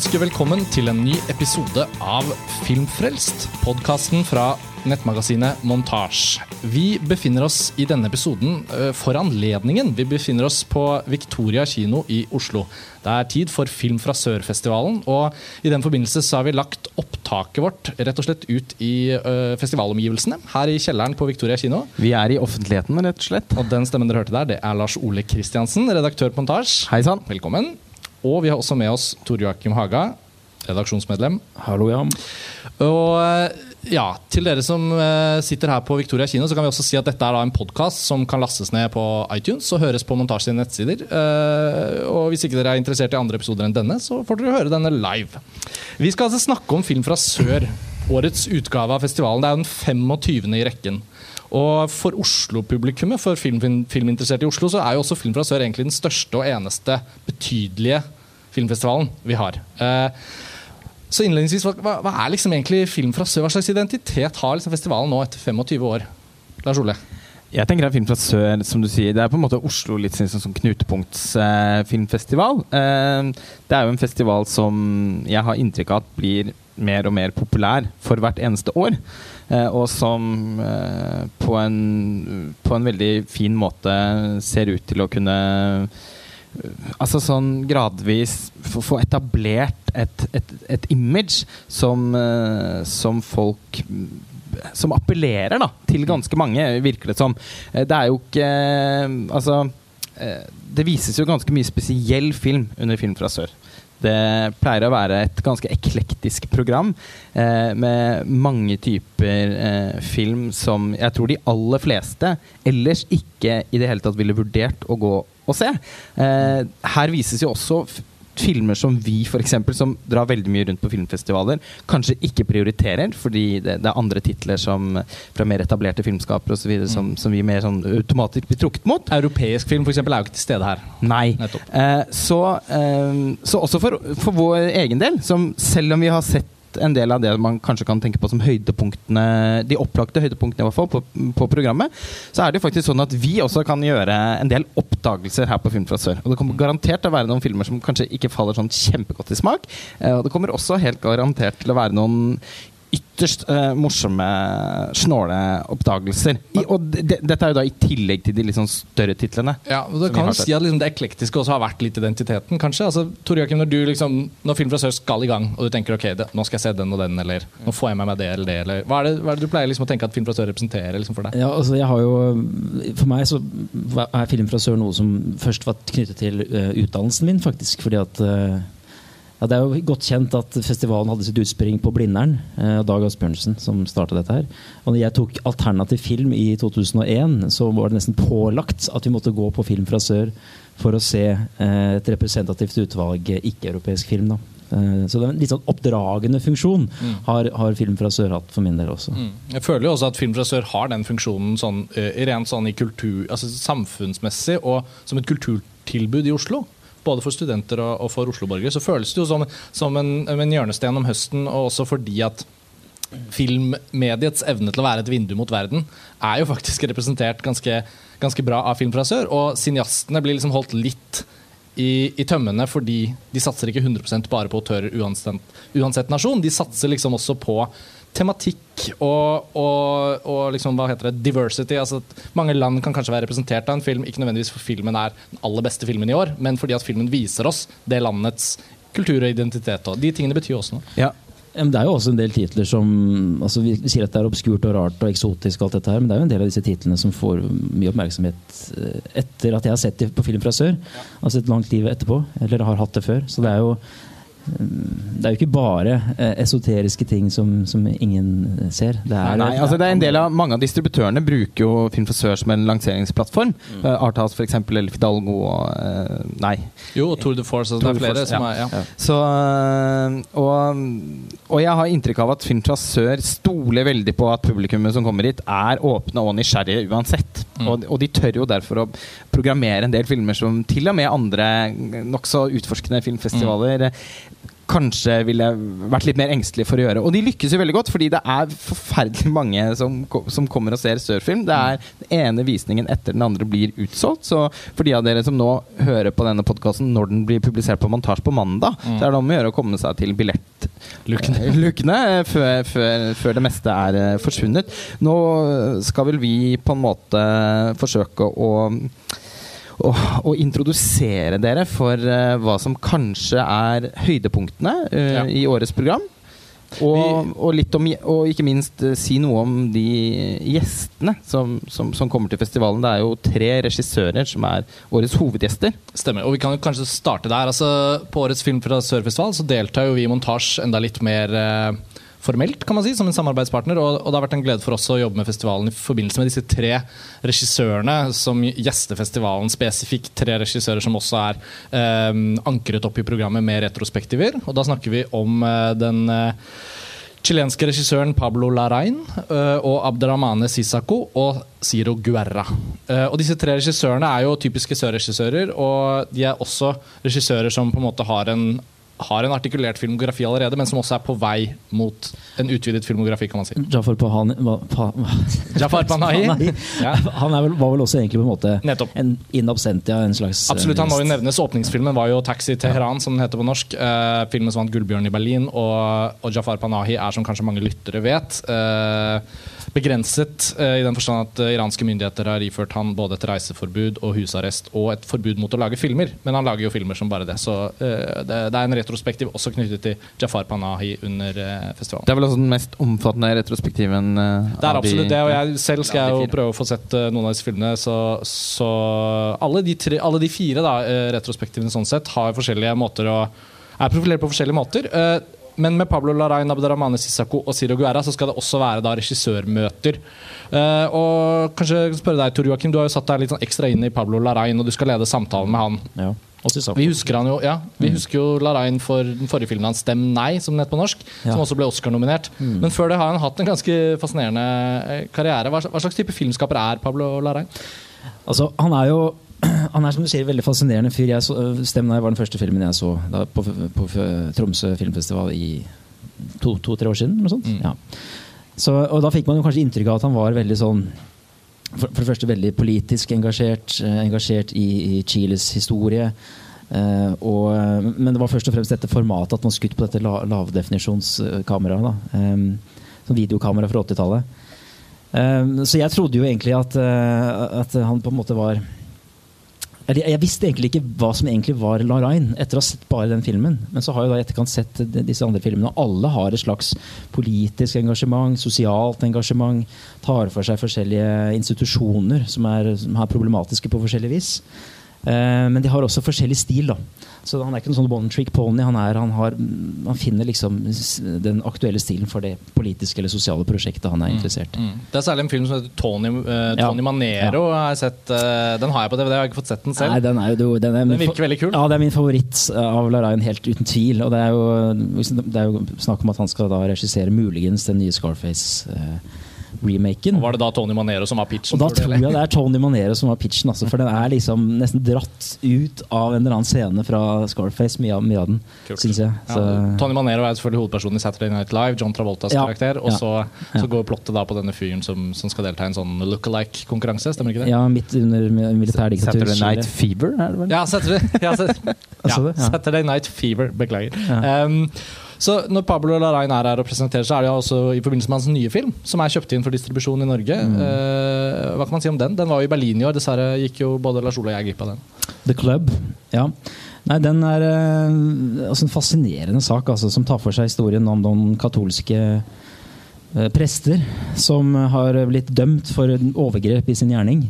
ønsker velkommen til en ny episode av Filmfrelst, podkasten fra nettmagasinet Montasj. Vi befinner oss i denne episoden eh, for anledningen. Vi befinner oss på Victoria kino i Oslo. Det er tid for Film fra Sør-festivalen, og i den forbindelse så har vi lagt opptaket vårt rett og slett ut i uh, festivalomgivelsene her i kjelleren på Victoria kino. Vi er i offentligheten, rett og slett. Og den stemmen dere hørte der, det er Lars Ole Kristiansen, redaktør på Montasj. Hei sann. Velkommen. Og vi har også med oss Tor Joakim Haga, redaksjonsmedlem. Hallo, ja. Og eh, ja, til dere som eh, sitter her på Victoria kino, så kan vi også si at dette er en podkast som kan lastes ned på iTunes og høres på Montasje sine nettsider. Eh, og hvis ikke dere er interessert i andre episoder enn denne, så får dere høre denne live. Vi skal altså snakke om film fra sør. Årets utgave av festivalen. Det er den 25. i rekken. Og for Oslo-publikummet, for film, filminteresserte i Oslo, så er jo også Film fra sør egentlig den største og eneste betydelige filmfestivalen vi har. Eh, så innledningsvis, hva, hva, er liksom egentlig Film fra sør? Hva slags identitet har liksom festivalen nå etter 25 år? Lars Ole? Jeg tenker det er Film fra sør, som du sier, det er på en måte Oslo litt sånn sånn knutepunktsfilmfestival. Eh, eh, det er jo en festival som jeg har inntrykk av at blir mer og mer populær for hvert eneste år. Eh, og som eh, på en, på en veldig fin måte ser ut til å kunne altså sånn gradvis få etablert et, et, et image som, uh, som folk Som appellerer da, til ganske mange, virker det som. Det er jo ikke Altså Det vises jo ganske mye spesiell film under Film fra sør. Det pleier å være et ganske eklektisk program eh, med mange typer eh, film som jeg tror de aller fleste ellers ikke i det hele tatt ville vurdert å gå og se. Eh, her vises jo også filmer som vi, for eksempel, som drar veldig mye rundt på filmfestivaler, kanskje ikke prioriterer, fordi det, det er andre titler som, fra mer etablerte filmskapere osv. Mm. Som, som vi mer sånn automatisk blir trukket mot. Europeisk film for eksempel, er jo ikke til stede her. Nei. Eh, så, eh, så, også for, for vår egen del, som selv om vi har sett en del av det man kanskje kan tenke på som høydepunktene de opplagte høydepunktene i hvert fall på, på, programmet, så er det faktisk sånn at vi også kan gjøre en del oppdagelser her på Film fra sør. Og det kommer garantert til å være noen filmer som kanskje ikke faller sånn kjempegodt i smak. Eh, og det kommer også helt garantert til å være noen ytterst uh, morsomme, snåle oppdagelser. I, og de, dette er jo da i tillegg til de liksom større titlene. Ja, og Det kan jo si at liksom det eklektiske også har vært litt identiteten, kanskje. Altså, Tor Joakim, når, du liksom, når Film fra sør skal i gang, og du tenker ok, det, nå skal jeg se den og den, eller nå får jeg med meg det eller det, eller hva er det, hva er det du pleier liksom å tenke at Film fra sør representerer liksom for deg? Ja, altså jeg har jo, For meg så er Film fra sør noe som først var knyttet til uh, utdannelsen min, faktisk. fordi at uh, ja, det er jo godt kjent at festivalen hadde sitt utspring på Blindern. Eh, Dag Asbjørnsen som starta dette her. Og når jeg tok alternativ film i 2001, så var det nesten pålagt at vi måtte gå på Film fra sør for å se eh, et representativt utvalg ikke-europeisk film. da. Eh, så det er en litt sånn oppdragende funksjon mm. har, har, Film fra sør hatt for min del også. Mm. Jeg føler jo også at Film fra sør har den funksjonen sånn, uh, rent sånn i kultur, altså samfunnsmessig og som et kulturtilbud i Oslo både for studenter og, og for Oslo-borgere, så føles det jo som, som en, en, hjørnesten om høsten, og også fordi at filmmediets evne til å være et vindu mot verden er jo faktisk representert ganske, ganske bra av Film fra sør. Og cineastene blir liksom holdt litt i, i, tømmene fordi de satser ikke 100% bare på autører uansett, uansett nasjon. De satser liksom også på tematikk og, og, og liksom, hva heter det, diversity. altså at Mange land kan kanskje være representert av en film, ikke nødvendigvis for filmen er den aller beste filmen i år, men fordi at filmen viser oss det landets kultur og identitet. Og de tingene betyr også noe. Ja. Det er jo også en del titler som altså vi, sier at det er obskurt og rart og eksotisk, og alt dette her, men det er jo en del av disse titlene som får mye oppmerksomhet eh, etter at jeg har sett dem på Film fra sør. Altså et langt liv etterpå, eller har hatt det før. Så det er jo det er jo ikke bare eh, esoteriske ting som, som ingen ser. Det er, nei, altså det er en del av Mange av distributørene bruker jo Film for Sør som en lanseringsplattform. Mm. Uh, Arthouse f.eks. eller Fidalgo og uh, Nei. Jo, Tour de Force. Altså, det er flere Force, som ja. er ja. Så, uh, og, og, jeg har inntrykk av at Film fra Sør stoler veldig på at publikummet som kommer hit, er åpne og nysgjerrige uansett. Mm. Og, og, de tør jo derfor å programmere en del filmer som til og med andre nokså utforskende filmfestivaler mm kanskje ville vært litt mer engstelig for å gjøre. Og de lykkes jo veldig godt, fordi det er forferdelig mange som, som kommer og ser Sørfilm. Det er Den ene visningen etter den andre blir utsolgt. Så for de av dere som nå hører på denne podkasten når den blir publisert på montasje på mandag, mm. så er det om å gjøre å komme seg til billettlukkene eh, før, før, før, det meste er eh, forsvunnet. Nå skal vel vi på en måte forsøke å å, å introdusere dere for uh, hva som kanskje er høydepunktene uh, ja. i årets program. Og, og, litt om, og ikke minst uh, si noe om de gjestene som, som, som, kommer til festivalen. Det er jo tre regissører som er årets hovedgjester. Stemmer. Og vi kan jo kanskje starte der. Altså, på årets Film fra Sørfestival så deltar jo vi i montasje enda litt mer formelt, kan man si, som en samarbeidspartner. Og, og, det har vært en glede for oss å jobbe med festivalen i forbindelse med disse tre regissørene som gjester festivalen spesifikt. Tre regissører som også er eh, ankret opp i programmet med retrospektiver. Og da snakker vi om eh, den eh, chilenske regissøren Pablo Larain uh, og Abderramane Sisako og Ciro Guerra. Uh, og disse tre regissørene er jo typiske sørregissører, og de er også regissører som på en måte har en har en artikulert filmografi allerede, men som også er på vei mot en utvidet filmografi, kan man si. Jafar Pahani pa, Jafar Panahi. ja. Han vel, var vel også egentlig på en måte Nettopp. en in absentia, en slags Absolutt, han må jo nevnes. Åpningsfilmen var jo 'Taxi Teheran', som den heter på norsk. Uh, filmen som vant Gullbjørn i Berlin, og, og, Jafar Panahi er, som kanskje mange lyttere vet, uh, begrenset uh, i den forstand at iranske myndigheter har iført han både et reiseforbud og husarrest og et forbud mot å lage filmer. Men han lager jo filmer som bare det, så det, det er en retrospektiv også knyttet til Jafar Panahi under uh, festivalen. Det er vel også den mest omfattende retrospektiven? Uh, det er absolutt det, og jeg selv skal jeg jo prøve å få sett uh, noen av disse filmene. Så, så alle, de tre, alle, de fire da, retrospektivene sånn sett har forskjellige måter å er profilert på forskjellige måter. Men med Pablo Larain, Abderramane Sissako og Siro Guerra så skal det også være da regissørmøter. Uh, og kanskje spørre deg, Tor Joakim, Du har jo satt deg litt sånn ekstra inn i Pablo Larain, og du skal lede samtalen med han. Ja. Vi husker han jo, ja, vi mm. husker jo Larain for den forrige filmen hans 'Stem nei', som den het på norsk. Ja. Som også ble Oscar-nominert. Mm. Men før det har han hatt en ganske fascinerende eh, karriere. Hva slags type filmskaper er Pablo Larain? Altså, han er jo han er som du sier, veldig fascinerende fyr. Jeg så, 'Stem nei' var den første filmen jeg så da, på, på, Tromsø filmfestival i to-tre to, år siden. Noe sånt. Mm. Ja. Så, og da fikk man jo kanskje inntrykk av at han var veldig sånn for, for, det første veldig politisk engasjert, eh, engasjert i, i Chiles historie. Uh, og, men det var først og fremst dette formatet at man skutt på dette la, lavdefinisjonskameraet. Um, som videokamera fra 80-tallet. Um, så jeg trodde jo egentlig at, at han på en måte var jeg, visste egentlig ikke hva som egentlig var Larain etter å ha sett bare den filmen. Men så har jeg da etterkant sett disse andre filmene, og alle har et slags politisk engasjement, sosialt engasjement. Tar for seg forskjellige institusjoner som er, som er problematiske på forskjellig vis. Eh, men de har også forskjellig stil. da. Så Han er ikke noen sånn one trick pony. Han, er, han, har, han, finner liksom den aktuelle stilen for det politiske eller sosiale prosjektet han er mm, interessert i. Mm, mm. Det er særlig en film som heter Tony, uh, Tony ja. Manero. Ja. Har sett, uh, den har jeg på DVD, jeg har ikke fått sett den selv. Nei, den, er jo, den, er den virker veldig kul. Ja, det er min favoritt av Larain, helt uten tvil. Og det er jo, det er jo snakk om at han skal da regissere muligens den nye Scarface. Uh, remaken. Og Var det da Tony Manero som var pitchen? Og da tror jeg det er Tony Manero som var pitchen, altså, for den er liksom nesten dratt ut av en eller annen scene fra Scarface, mye av, mye av den, syns jeg. Ja, Tony Manero er selvfølgelig hovedpersonen i Saturday Night Live, John Travoltas ja, karakter. Og så, så, går plottet da på denne fyren som, som skal delta i en sånn look-alike-konkurranse, stemmer ikke det? Ja, midt under militærdiktatur. Saturday Night Fever, er det vel? Ja, Saturday, ja, Saturday Night Fever. Beklager. Um, så når Pablo Larain er her og presenterer seg, er det også i forbindelse med hans nye film, som er kjøpt inn for distribusjon i Norge. Mm. Eh, hva kan man si om den? Den var jo i Berlin i år. Dessverre gikk jo både Lars Ole og jeg glipp av den. The Club, ja. Nei, Den er uh, altså en fascinerende sak altså, som tar for seg historien om noen katolske uh, prester som har blitt dømt for overgrep i sin gjerning.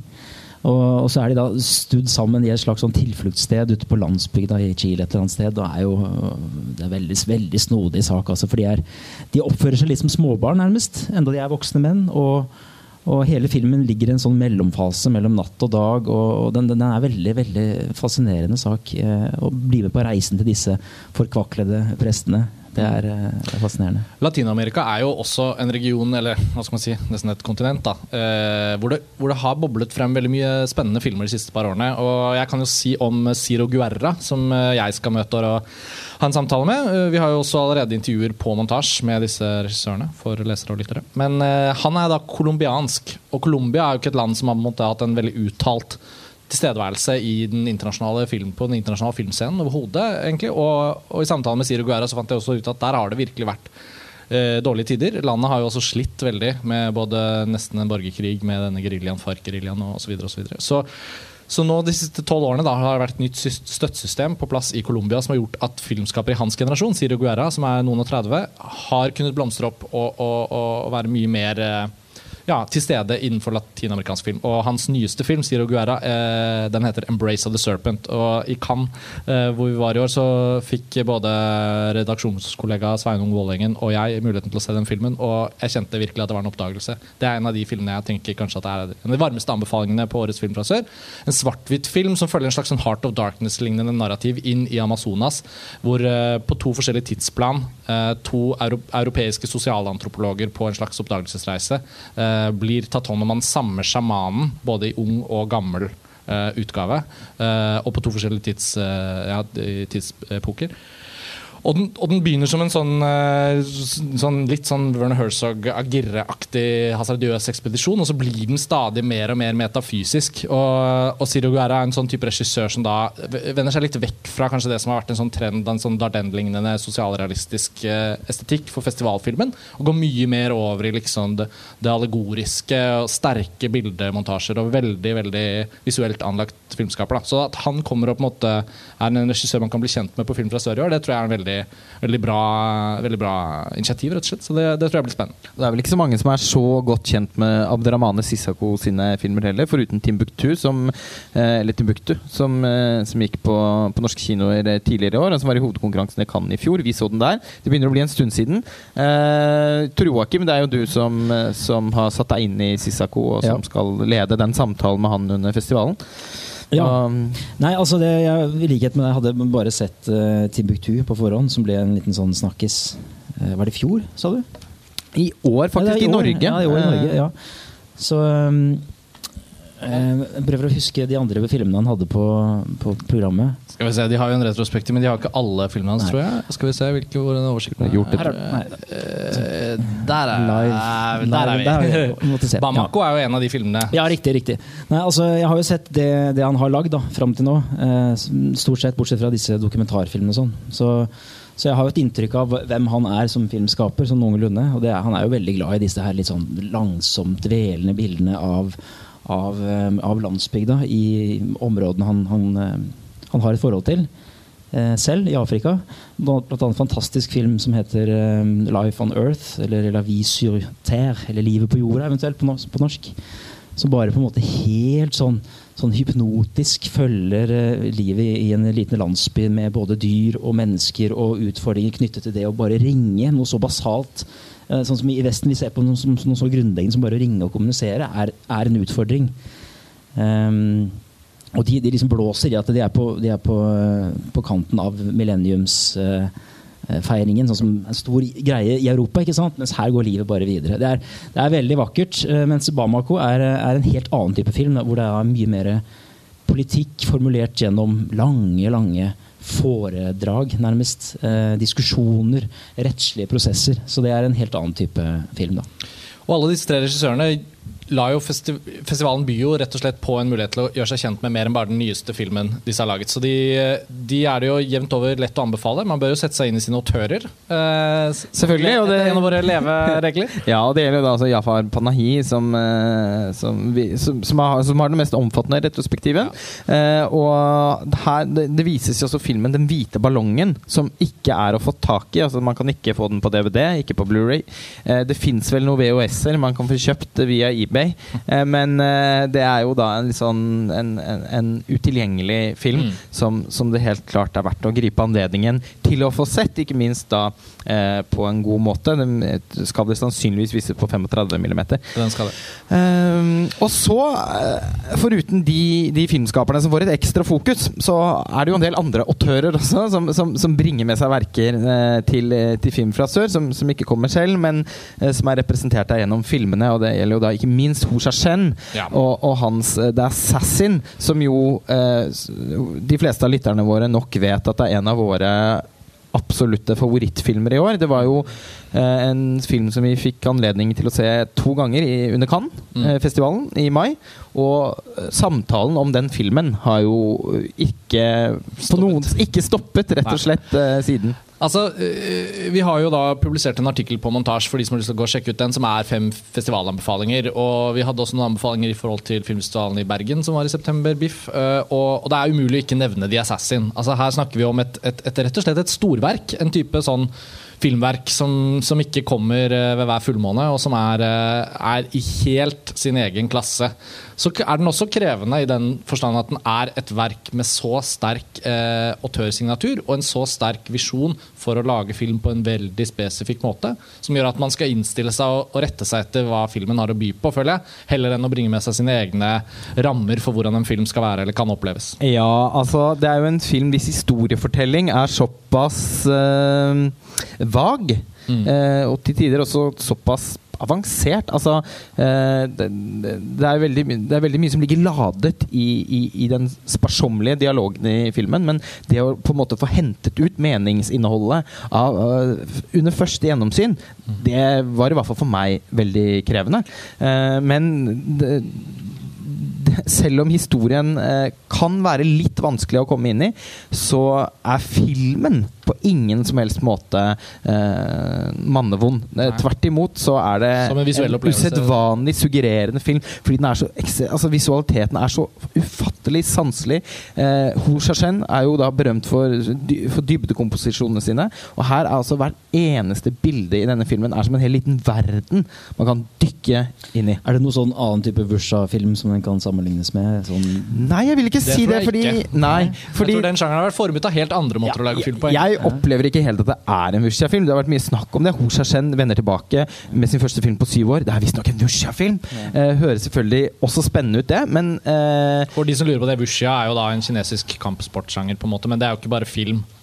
Og, og, så er de da studd sammen i et slags sånn tilfluktssted ute på landsbygda i Chile. et eller annet sted, er jo, Det er veldig, veldig snodig sak. Altså, for de, er, de, oppfører seg litt som småbarn, nærmest, enda de er voksne menn. og, og hele filmen ligger i en sånn mellomfase mellom natt og dag. og den, den, er veldig veldig fascinerende sak. Eh, å bli med på reisen til disse forkvaklede prestene. Det er, er fascinerende. Latin-Amerika er jo også en region, eller hva skal man si, nesten et kontinent, da, eh, hvor, det, hvor det har boblet frem veldig mye spennende filmer de siste par årene. Og jeg kan jo si om Ciro Guerra, som eh, jeg skal møte og ha en samtale med. Vi har jo også allerede intervjuer på montasje med disse regissørene for lesere og lyttere. Men han er da colombiansk, og Colombia er jo ikke et land som har på en måte hatt en veldig uttalt tilstedeværelse i den internasjonale film, på den internasjonale filmscenen overhodet. egentlig. Og, og i samtalen med Ciro Guerra så fant jeg også ut at der har det virkelig vært eh, dårlige tider. Landet har jo også slitt veldig med både nesten en borgerkrig med denne geriljaen, FARC-geriljaen osv. Så, videre, og så, videre. så så nå de siste tolv årene da, har det vært et nytt syst- støttesystem på plass i Colombia som har gjort at filmskapere i hans generasjon, Ciro Guerra, som er noen og 30, har kunnet blomstre opp og, og, og være mye mer eh, ja, til stede innenfor latinamerikansk film. Og hans nyeste film, Siro Guerra, eh, den heter 'Embrace of the Serpent'. Og i Cannes, eh, hvor vi var i år, så fikk både redaksjonskollega Sveinung Vålengen og jeg muligheten til å se den filmen, og jeg kjente virkelig at det var en oppdagelse. Det er en av de filmene jeg tenker kanskje at det er en av de varmeste anbefalingene på årets film fra sør. En svart-hvitt film som følger en slags sånn Heart of Darkness-lignende narrativ inn i Amazonas, hvor eh, på to forskjellige tidsplan eh, to euro europeiske sosialantropologer på en slags oppdagelsesreise eh, blir tatt hånd om av den samme sjamanen, både i ung og gammel eh, utgave, eh, og på to forskjellige tids, eh, ja, tidsepoker. Og den, og den begynner som en sånn, eh, sånn litt sånn Werner Herzog Agirre-aktig hasardiøs ekspedisjon, og så blir den stadig mer og mer metafysisk. Og, og Ciro Guerra er en sånn type regissør som da vender seg litt vekk fra kanskje det som har vært en sånn trend, en sånn Dardenne-lignende sosialrealistisk eh, estetikk for festivalfilmen, og går mye mer over i liksom det, det allegoriske og sterke bildemontasjer og veldig veldig visuelt anlagt filmskaper. Da. Så at han kommer og på en måte er en regissør man kan bli kjent med på Film fra sør i år, det tror jeg er en veldig, veldig, bra, veldig bra initiativ, rett og slett. Så det, det tror jeg blir spennende. Det er vel ikke så mange som er så godt kjent med Abderrahmane Sissako sine filmer heller, foruten Timbuktu, som, eh, eller Timbuktu, som, eh, som gikk på, på norske kinoer tidligere i år, og som var i hovedkonkurransen i Cannes i fjor. Vi så den der. Det begynner å bli en stund siden. Eh, Tor Joakim, det er jo du som, eh, som har satt deg inn i Sissako, og som Ja. skal lede den samtalen med han under festivalen. Ja. Um, Nei, altså det, jeg, I likhet med deg hadde bare sett uh, Timbuktu på forhånd, som ble en liten sånn snakkis. Uh, var det i fjor, sa du? I år, faktisk. det i, I år. Norge. Ja, i år i Eh, Norge, ja. Så um, eh, Jeg prøver å huske de andre filmene han hadde på, på programmet. Skal vi se, De har jo en retrospektiv, men de har ikke alle filmene hans, Nei. tror jeg. Skal vi se hvilke hvor den oversikten er. Gjort. Her er- nei. Eh, der er, Live. der er vi. vi. Måtte se. Ja. Bamako er jo en av de filmene. Ja, riktig. riktig. Nei, altså, Jeg har jo sett det, det han har lagd da, fram til nå. Eh, stort sett bortsett fra disse dokumentarfilmene. og sånn. Så, så jeg har jo et inntrykk av hvem han er som filmskaper. sånn noenlunde, og det er, Han er jo veldig glad i disse her litt sånn langsomt dvelende bildene av, av, eh, av landsbygda i områdene han, han, eh, han har et forhold til. eh, selv i Afrika. Blant annet en fantastisk film som heter 'Life on Earth', eller 'La vie sur terre', eller 'Livet på jorda', eventuelt på norsk. Som bare på en måte helt sånn, sånn hypnotisk følger livet i en liten landsby med både dyr og mennesker og utfordringer knyttet til det å bare ringe. Noe så basalt. Eh, sånn som I Vesten vi ser på noe, som, noe så grunnleggende som bare å ringe og kommunisere, er, er en utfordring. Um, og de, de liksom blåser i at de er på, de er på, eh, på kanten av millenniumsfeiringen. sånn som en stor greie i Europa, ikke sant? mens her går livet bare videre. Det er, det er veldig vakkert. Uh, Mens Bamako er, er en helt annen type film, hvor det er mye mer politikk formulert gjennom lange, lange foredrag, nærmest. Eh, diskusjoner, rettslige prosesser. Så det er en helt annen type film. da. Og alle disse tre regissørene la jo festi festivalen byr jo rett og slett på en mulighet til å gjøre seg kjent med mer enn bare den nyeste filmen disse har laget. Så de, de er det jo jevnt over lett å anbefale. Man bør jo sette seg inn i sine autører. Eh, Selvfølgelig, og det- er en av våre leveregler. Ja, og det gjelder jo da altså Jafar Panahi, som, eh, som, vi, som, som, har, som har den mest omfattende retrospektiven. Eh, og her, det, det vises jo også filmen 'Den hvite ballongen', som ikke er å få tak i. Altså Man kan ikke få den på DVD, ikke på Blu-ray. Eh, det fins vel noen VHS-er man kan få kjøpt via eBay, Bay. Eh, men eh, det er jo da en, sånn, en, en, en utilgjengelig film Mm. som, som det helt klart er verdt å gripe anledningen til å få sett. Ikke minst da eh, på en god måte. Den eh, skal det sannsynligvis vises på 35 millimeter. Den skal det. Ehm, og så, foruten de, de filmskaperne som får et ekstra fokus, så er det jo en del andre autører også som, som, som bringer med seg verker eh, til, til Film fra sør, som, som ikke kommer selv, men eh, som er representert der gjennom filmene. Og det gjelder jo da ikke minst Ho Sha-shen Ja. og, og hans eh, The Assassin, som jo eh, de fleste av lytterne våre nok vet at det er en av våre absolutte favorittfilmer i år. Det var jo eh, en film som vi fikk anledning til å se to ganger i, under Mm. Cannes-festivalen i mai. Og eh, samtalen om den filmen har jo ikke stoppet, noen, ikke stoppet, rett og slett, eh, siden. Altså, øh, Vi har jo da publisert en artikkel på montasje for de som har lyst til å gå og sjekke ut den, som er fem festivalanbefalinger. Og vi hadde også noen anbefalinger i forhold til filmfestivalen i Bergen, som var i september. Biff, øh, og, det er umulig å ikke nevne The Assassin. Altså Her snakker vi om et, et, et rett og slett et storverk. En type sånn filmverk som, som ikke kommer øh, ved hver fullmåne, og som er, er i helt sin egen klasse. Så er den også krevende i den forstand at den er et verk med så sterk eh, autørsignatur og en så sterk visjon for å lage film på en veldig spesifikk måte, som gjør at man skal innstille seg og, og rette seg etter hva filmen har å by på, føler jeg, heller enn å bringe med seg sine egne rammer for hvordan en film skal være eller kan oppleves. Ja, altså Det er jo en film hvis historiefortelling er såpass eh, vag, Mm. eh, og til tider også såpass avansert. Altså, eh, det, det, er veldig, det er veldig mye som ligger ladet i, i, i den sparsommelige dialogen i filmen, men det å på en måte få hentet ut meningsinnholdet av, eh, under første gjennomsyn, det var i hvert fall for meg veldig krevende. Eh, men det, selv om historien kan være litt vanskelig å komme inn i, så er filmen på ingen som helst måte eh, mannevond. Eh, Nei. Tvert imot så er det Som en visuell usedvanlig suggererende film. Fordi den er så altså Visualiteten er så ufattelig sanselig. Eh, Ho Shashen er jo da berømt for, dy for dybdekomposisjonene sine. Og her er altså hvert eneste bilde i denne filmen er som en hel liten verden man kan dykke inn i. Er det noen sånn annen type Wusha-film som den kan sammenlignes med? Sånn Nei, jeg vil ikke Det si det, fordi ikke. Nei, fordi jeg tror den sjangeren har vært formet av helt andre måter å lage film på. jeg opplever ikke helt at det er en Wuxia-film. Det har vært mye snakk om det. Ho Shashen vender tilbake med sin første film på syv år. Det er visstnok en Wuxia-film. Eh, høres selvfølgelig også spennende ut, det, men eh, For de som lurer på det, Wuxia er jo da en kinesisk kampsportsjanger, på en måte, men det er jo ikke bare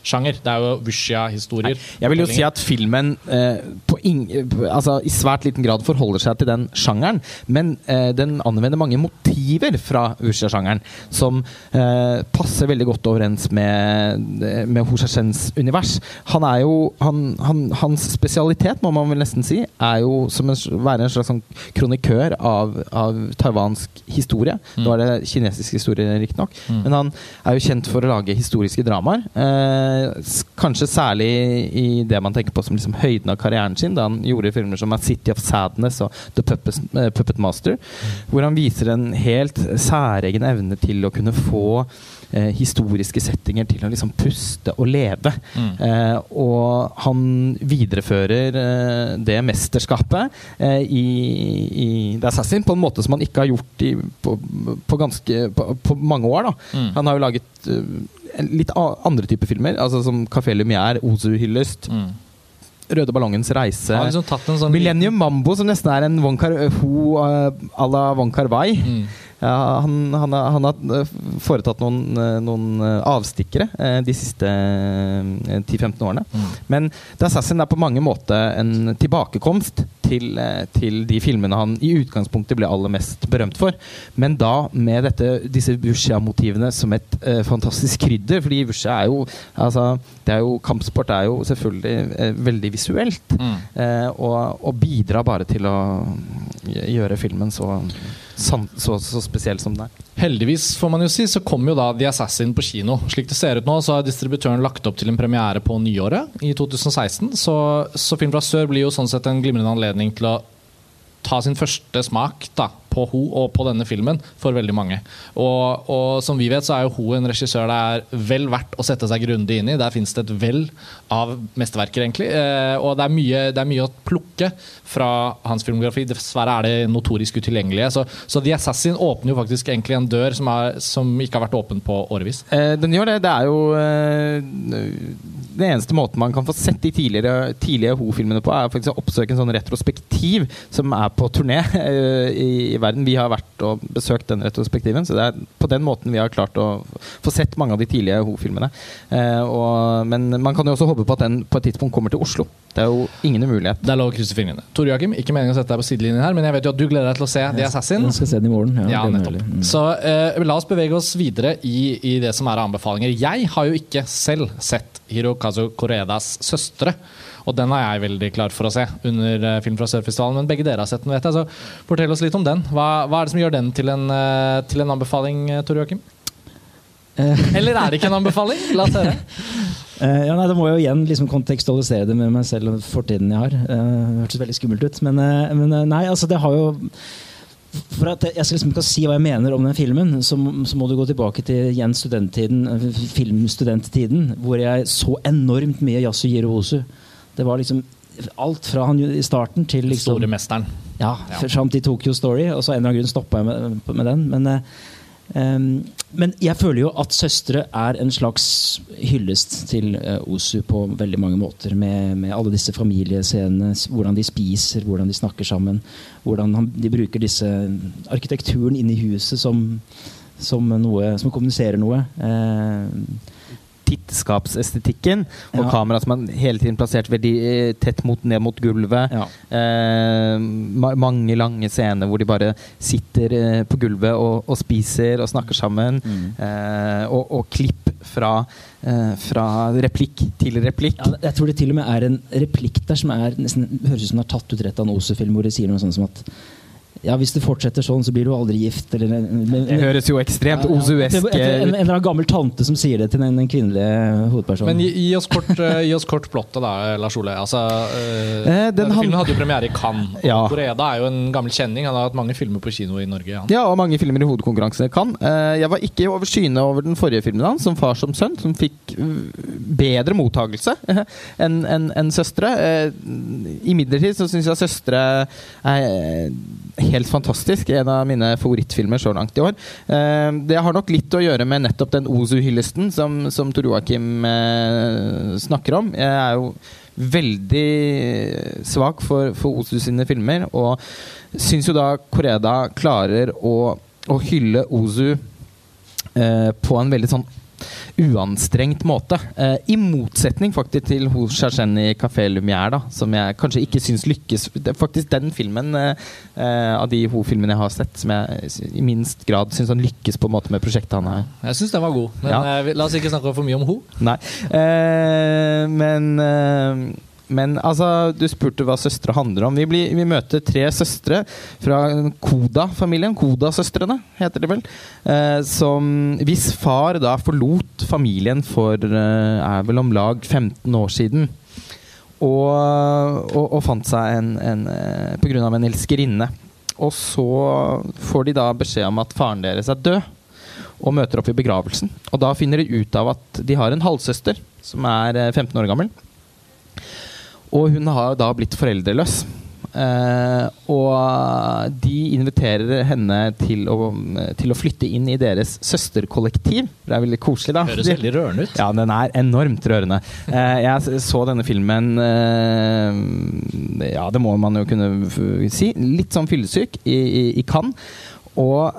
filmsjanger. Det er jo wushia-historier. jeg vil jo si at filmen eh, på ing, altså, i svært liten grad forholder seg til den sjangeren, men eh, den anvender mange motiver fra wushia-sjangeren som eh, passer veldig godt overens med, med Ho Shashens univers. Han er jo han, han, Hans spesialitet, må man vel nesten si, er jo som en, være en slags sånn kronikør av, av taiwansk historie. Nå er det kinesisk historie, riktignok, Mm. men han er jo kjent for å lage historiske dramaer. Eh, kanskje særlig i det man tenker på som liksom høyden av karrieren sin, da han gjorde filmer som A City of Sadness og The Puppet, eh, Puppet Master, hvor han viser en helt særegen evne til å kunne få eh, historiske settinger til å liksom puste og leve. Mm. Eh, og han viderefører eh, det mesterskapet eh, i, i The Assassin på en måte som han ikke har gjort i, på, på, ganske, på, på mange år. Da. Mm. Han har jo laget eh, litt andre typer filmer, altså som Café Lumière, Ozu-hyllest, Mm. Røde ballongens reise. Har liksom tatt en sånn Millennium Mambo, som nesten er en Wong Kar Ho uh, à la Wong Kar-wai. Mm. Han, han, han har eh, foretatt noen, eh, noen eh, avstikkere de siste eh, 10-15 årene. Mm. Men The Assassin er på mange måter en tilbakekomst til, til de filmene han i utgangspunktet ble aller mest berømt for. Men da med dette, disse Wuxia-motivene som et uh, fantastisk krydder. Fordi Wuxia er jo altså, det er jo, Kampsport er jo selvfølgelig uh, veldig visuelt. Mm. Uh, og, og bidrar bare til å gjøre filmen så, så, så spesiell som den er. Heldigvis får man jo si, så kom jo da The Assassin på kino. Slik det ser ut nå, så har distributøren lagt opp til en premiere på nyåret i 2016. Så, så Film fra sør blir jo sånn sett en glimrende anledning til å ta sin første smak da, på hun og på denne filmen for veldig mange. Og, og som vi vet, så er jo hun en regissør det er vel verdt å sette seg grundig inn i. Der finnes det et vell av mesterverker, egentlig. Eh, og det er, mye, det er mye å plukke fra hans filmografi. Dessverre er det notorisk utilgjengelige. Så, så The Assassin åpner jo faktisk egentlig en dør som, er, som ikke har vært åpen på årevis. Eh, den gjør det. Det er jo eh, Den eneste måten man kan få sett de tidligere, tidlige Ho-filmene på, er faktisk å oppsøke en sånn retrospektiv som er på turné eh, i, i, verden. Vi har vært og besøkt den retrospektiven, så det er på den måten vi har klart å få sett mange av de tidlige Ho-filmene. Eh, men man kan jo også håpe på at den på et tidspunkt kommer til Oslo. Det er jo ingen umulighet. Det er lov å krysse fingrene. Tor Joakim, ikke meningen å sette deg på sidelinjen her, men jeg vet jo at du gleder deg til å se The Assassin. Jeg skal se den i morgen. Ja, ja nettopp. Mm. Så eh, la oss bevege oss videre i, i, det som er anbefalinger. Jeg har jo ikke selv sett Hirokazu Koredas 'Søstre'. Og den er jeg veldig klar for å se under uh, Film fra Sørfestivalen. Men begge dere har sett den, vet jeg. Så fortell oss litt om den. Hva, hva er det som gjør den til en, uh, til en anbefaling, Tore Joakim? Eller er det ikke en anbefaling? La oss høre. Ja, nei, Da må jeg jo igjen liksom kontekstualisere det med meg selv og fortiden jeg har. Det hørtes veldig skummelt ut. Men, men nei, altså det har jo For at jeg skal liksom ikke si hva jeg mener om den filmen, så, så må du gå tilbake til igjen studenttiden, filmstudenttiden, hvor jeg så enormt mye Yasujiro Osu. Det var liksom alt fra han i starten til liksom, Store mesteren. Ja, ja. fram til Tokyo Story. Og så en eller annen grunn stoppa jeg med, med den. Men Um, men jeg føler jo at 'Søstre' er en slags hyllest til uh, Osu på veldig mange måter. Med, med, alle disse familiescenene, hvordan de spiser, hvordan de snakker sammen. Hvordan han, de bruker disse arkitekturen inne i huset som, som noe som kommuniserer noe. Uh, tittskapsestetikken. Og ja. kamera som er hele tiden plassert veldig eh, tett mot, ned mot gulvet. Ja. Eh, mange lange scener hvor de bare sitter eh, på gulvet og, og, spiser og snakker sammen. Mm. Eh, og, og, klipp fra, eh, fra replikk til replikk. Ja, jeg tror det til og med er en replikk der som er nesten, høres ut som den er tatt ut rett av en Ose-film, hvor de sier noe sånt som at ja, hvis du fortsetter sånn, så blir du aldri gift. Eller, men, det høres jo ekstremt ja, osuesk en, en, eller annen gammel tante som sier det til den, den kvinnelige hovedpersonen. Men gi, gi, oss kort, uh, gi oss kort plottet, da, Lars Ole. Altså, eh, denne filmen hadde jo premiere i Cannes. Ja. Koreda er jo en gammel kjenning. Han har hatt mange filmer på kino i Norge. Han. Ja, og mange filmer i hovedkonkurransen i Cannes. Jeg var ikke over skyene over den forrige filmen hans, som 'Far som sønn', som fikk bedre mottagelse enn en, en 'Søstre'. Imidlertid så syns jeg 'Søstre' er helt fantastisk. En av mine favorittfilmer så langt i år. Eh, det har nok litt å gjøre med nettopp den Ozu-hyllesten som, som Tor Joakim eh, snakker om. Jeg er jo veldig svak for, for Ozu sine filmer, og syns jo da Koreda klarer å, å hylle Ozu eh, på en veldig sånn uanstrengt måte. Eh, I motsetning faktisk til Ho Charchen i Café Lumière, da, som jeg kanskje ikke syns lykkes. Det er faktisk den filmen eh, eh av de Ho-filmene jeg har sett, som jeg i minst grad syns han lykkes på en måte med prosjektet han har. Jeg syns den var god, men ja. eh, la oss ikke snakke for mye om Ho. Nei, eh, men eh, men altså, du spurte hva søstre handler om. Vi, blir, vi møter tre søstre fra Koda-familien. Koda-søstrene, heter det vel. Eh, som, hvis far da forlot familien for eh, er vel om lag 15 år siden. Og, og, og fant seg en, en pga. grunn av en elskerinne. Og så får de da beskjed om at faren deres er død, og møter opp i begravelsen. Og da finner de ut av at de har en halvsøster som er 15 eh, år gammel. Og hun har da blitt foreldreløs. Uh, og de inviterer henne til å, til å, flytte inn i deres søsterkollektiv. Det er veldig koselig, da. Høres veldig rørende ut. Ja, den er enormt rørende. Uh, jeg så denne filmen uh, Ja, det må man jo kunne si. Litt sånn fyllesyk i, i, i Cannes. Og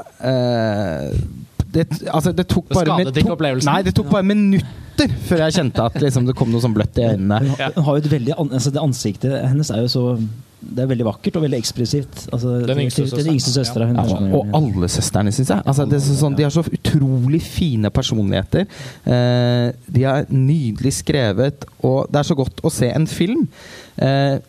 det, altså, det tok bare Det skadet ikke opplevelsen? Nei, det tok bare minutter før jeg kjente at liksom, det kom noe sånn bløtt i øynene. Hun har jo et veldig, altså, det Ansiktet hennes er jo så det er veldig vakkert og veldig ekspressivt. Altså, den yngste søstera. Ja. Ja, og alle søstrene, syns jeg. Altså, sånn, de har så utrolig fine personligheter. Eh, de er nydelig skrevet, og det er så godt å se en film. Eh,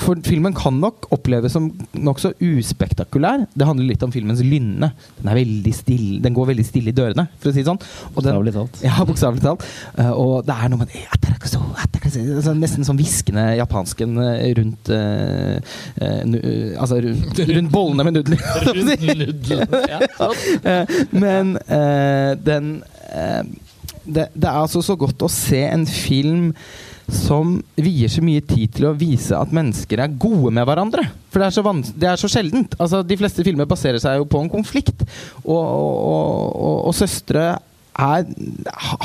For filmen kan nok oppleves som nokså uspektakulær. Det handler litt om filmens lynne. Den, er veldig stille, den går veldig stille i dørene, for å si det sånn. Bokstavelig talt. Ja, bokstavelig talt. Uh, og det er noe med altså, Nesten sånn hviskende japansken eh, rundt eh, nu, uh, Altså rundt, rundt bollene med nudler. Men den det, det er altså så godt å se en film som vier så mye tid til å vise at mennesker er gode med hverandre. For det er så, vans det er så sjeldent. Altså, de fleste filmer baserer seg jo på en konflikt. Og, og, og, og søstre er,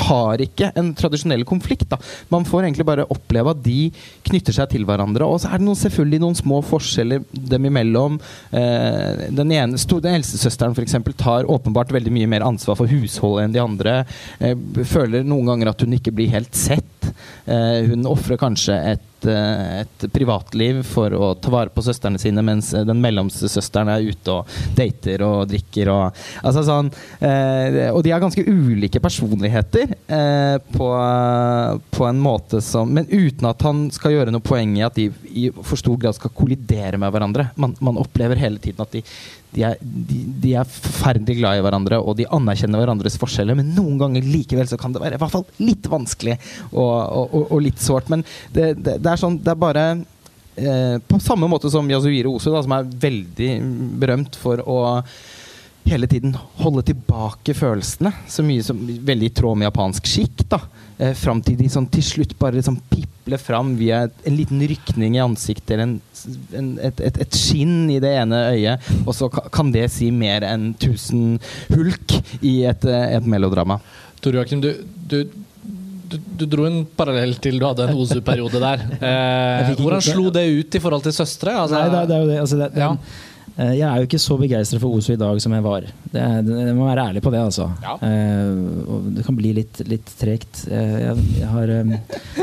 har ikke en tradisjonell konflikt. Da. Man får egentlig bare oppleve at de knytter seg til hverandre. Og så er det noen, selvfølgelig noen små forskjeller dem imellom. Eh, den ene, den eldste søsteren for eksempel, tar åpenbart veldig mye mer ansvar for husholdet enn de andre. Eh, føler noen ganger at hun ikke blir helt sett. Eh, hun ofrer kanskje et, eh, et privatliv for å ta vare på søstrene sine, mens eh, den mellomste søsteren er ute og dater og drikker. Og, altså sånn, eh, og de har ganske ulike personligheter eh, på, på en måte som Men uten at han skal gjøre noe poeng i at de i for stor grad skal kollidere med hverandre. Man, man opplever hele tiden at de, de, er, de, de er forferdelig glad i hverandre, og de anerkjenner hverandres forskjeller, men noen ganger likevel så kan det være i hvert fall litt vanskelig og, og, og, og litt sårt. Men det, det er sånn Det er bare eh, På samme måte som Yasuhiro Osu, da, som er veldig berømt for å hele tiden holde tilbake følelsene. Så mye som veldig i tråd med japansk skikk. da eh, Fram til de sånn til slutt bare liksom pipler fram via et, en liten rykning i ansiktet eller en, en, et, et, et skinn i det ene øyet. Og så ka- kan det si mer enn 1000 hulk i et, eh, et melodrama. Tor Joakim, du, du, du, du dro en parallell til du hadde en Ozu-periode der. Eh, hvordan slo det ut i forhold til søstre? Altså, Nei, det, det er jo det. Altså, det, det Ja. eh, Jeg er jo ikke så begeistra for Ozu i dag som jeg var. Jeg må være ærlig på det, altså. Ja. Eh, det kan bli litt, litt tregt. Eh, jeg, jeg har um,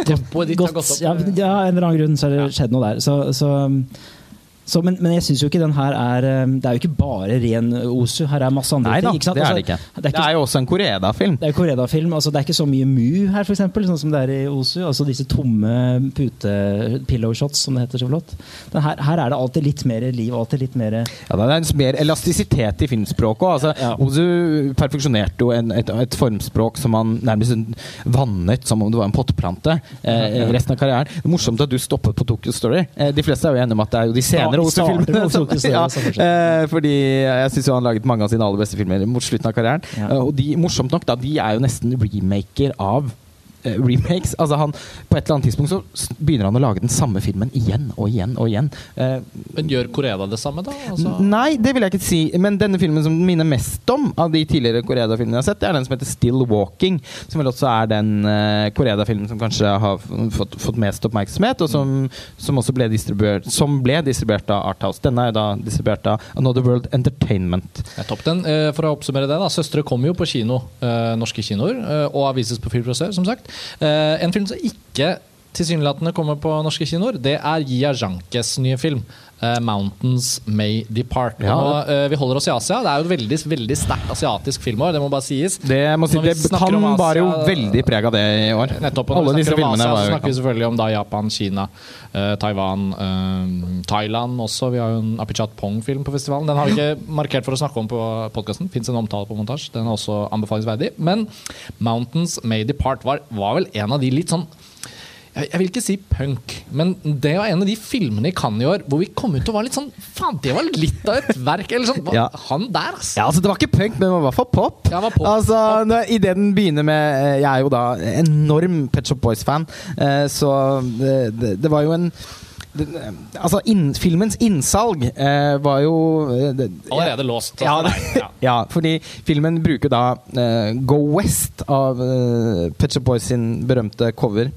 Tempoet ditt har gått opp. ja, ja, en eller annen grunn så har det skjedd noe der. Så, så, så, men, men jeg syns jo ikke den her er um, Det er jo ikke bare ren Osu. Her er masse andre Nei da, ting. ikke det er Altså, det ikke. Det er Det er jo også en Koreda-film. det er Koreda-film. Altså, det er ikke så mye mu her, eksempel, sånn som det er i Osu. Altså disse tomme pute-pillow shots, som det heter så flott. Den her, her er det alltid litt mer liv, alltid litt mer Ja, det er en mer elastisitet i filmspråket. Altså, Ja. Osu perfeksjonerte jo en, et, et formspråk som han nærmest vannet som om det var en potteplante eh, resten av karrieren. Det er morsomt at du stoppet på Tokyo Story. Eh, de fleste er jo enige om at det er jo de senere starter Story, ja, eh, fordi jeg syns han laget mange av sine aller beste filmer mot slutten av karrieren. Ja. Eh, og de, morsomt nok, da, de er jo nesten remaker av remakes. Altså han, På et eller annet tidspunkt så begynner han å lage den samme filmen igjen og igjen og igjen. Eh, Men gjør Koreda det samme, da? Altså, Nei, det vil jeg ikke si. Men denne filmen som minner mest om av de tidligere Koreda-filmene jeg har sett, det er den som heter Still Walking. Som vel også er den uh, Koreda-filmen som kanskje har fått, fått mest oppmerksomhet, og som, som også ble distribuert Som ble distribuert av Arthouse. Denne er da distribuert av Another World Entertainment. Ja, topp den. Eh, For å oppsummere det, da. 'Søstre' kommer jo på kino, eh, norske kinoer, eh, og avises på Filmfrisør, som sagt. Eh, en film som ikke tilsynelatende kommer på norske kinoer, det er Jia Jankes nye film. Eh, 'Mountains May Depart'. Ja. Og, uh, vi holder oss i Asia. Det er jo et veldig, veldig sterkt asiatisk filmår, det må bare sies. Det, må si, det kan Asia- bare jo veldig preg av det i år. Nettopp. og Alle vi snakker om Asia, så snakker vi selvfølgelig om da Japan, Kina, uh, Taiwan, uh, Thailand også. Vi har jo en Apichat Pong-film på festivalen. Den har vi ikke markert for å snakke om på podkasten. Fins en omtale på montasje. Den er også anbefalingsverdig. Men 'Mountains May Depart' var, var vel en av de litt sånn jeg jeg vil ikke si punk, men det var en av de filmene i Cannes i år hvor vi kom ut og var litt sånn Faen, det var litt av et verk! Eller sånn, Ja. Han der, altså! Ja, altså Det var ikke punk, men det var i hvert fall pop. Ja, det var pop. Altså, når, Idet den begynner med eh, Jeg er jo da enorm Pet Shop Boys-fan, eh, så det, det, det var jo en det, altså, inn, filmens innsalg eh, var jo eh, det, Allerede låst. ja, ja. ja, fordi filmen bruker da eh, Go West av eh, Pet Shop Boys sin berømte cover.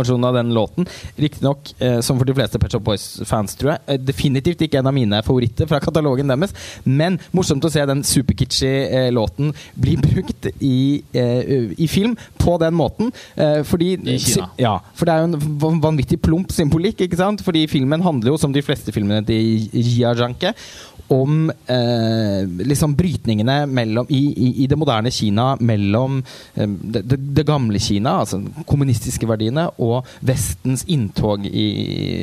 Versjonen av den låten. Riktignok, eh, som for de fleste Pet Shop Boys-fans, tror jeg, eh, definitivt ikke en av mine favoritter fra katalogen deres. Men morsomt å se den superkitschy eh, låten bli brukt i, eh, i film på den måten. Eh, fordi, I Kina. Ja, for det er jo en vanvittig plump symbolikk, ikke sant? Fordi filmen handler jo, som de fleste filmene til Jia Janke, om eh, liksom brytningene mellom, i, i, i det moderne Kina mellom eh, det, det, gamle Kina, altså kommunistiske verdiene, og Vestens inntog i,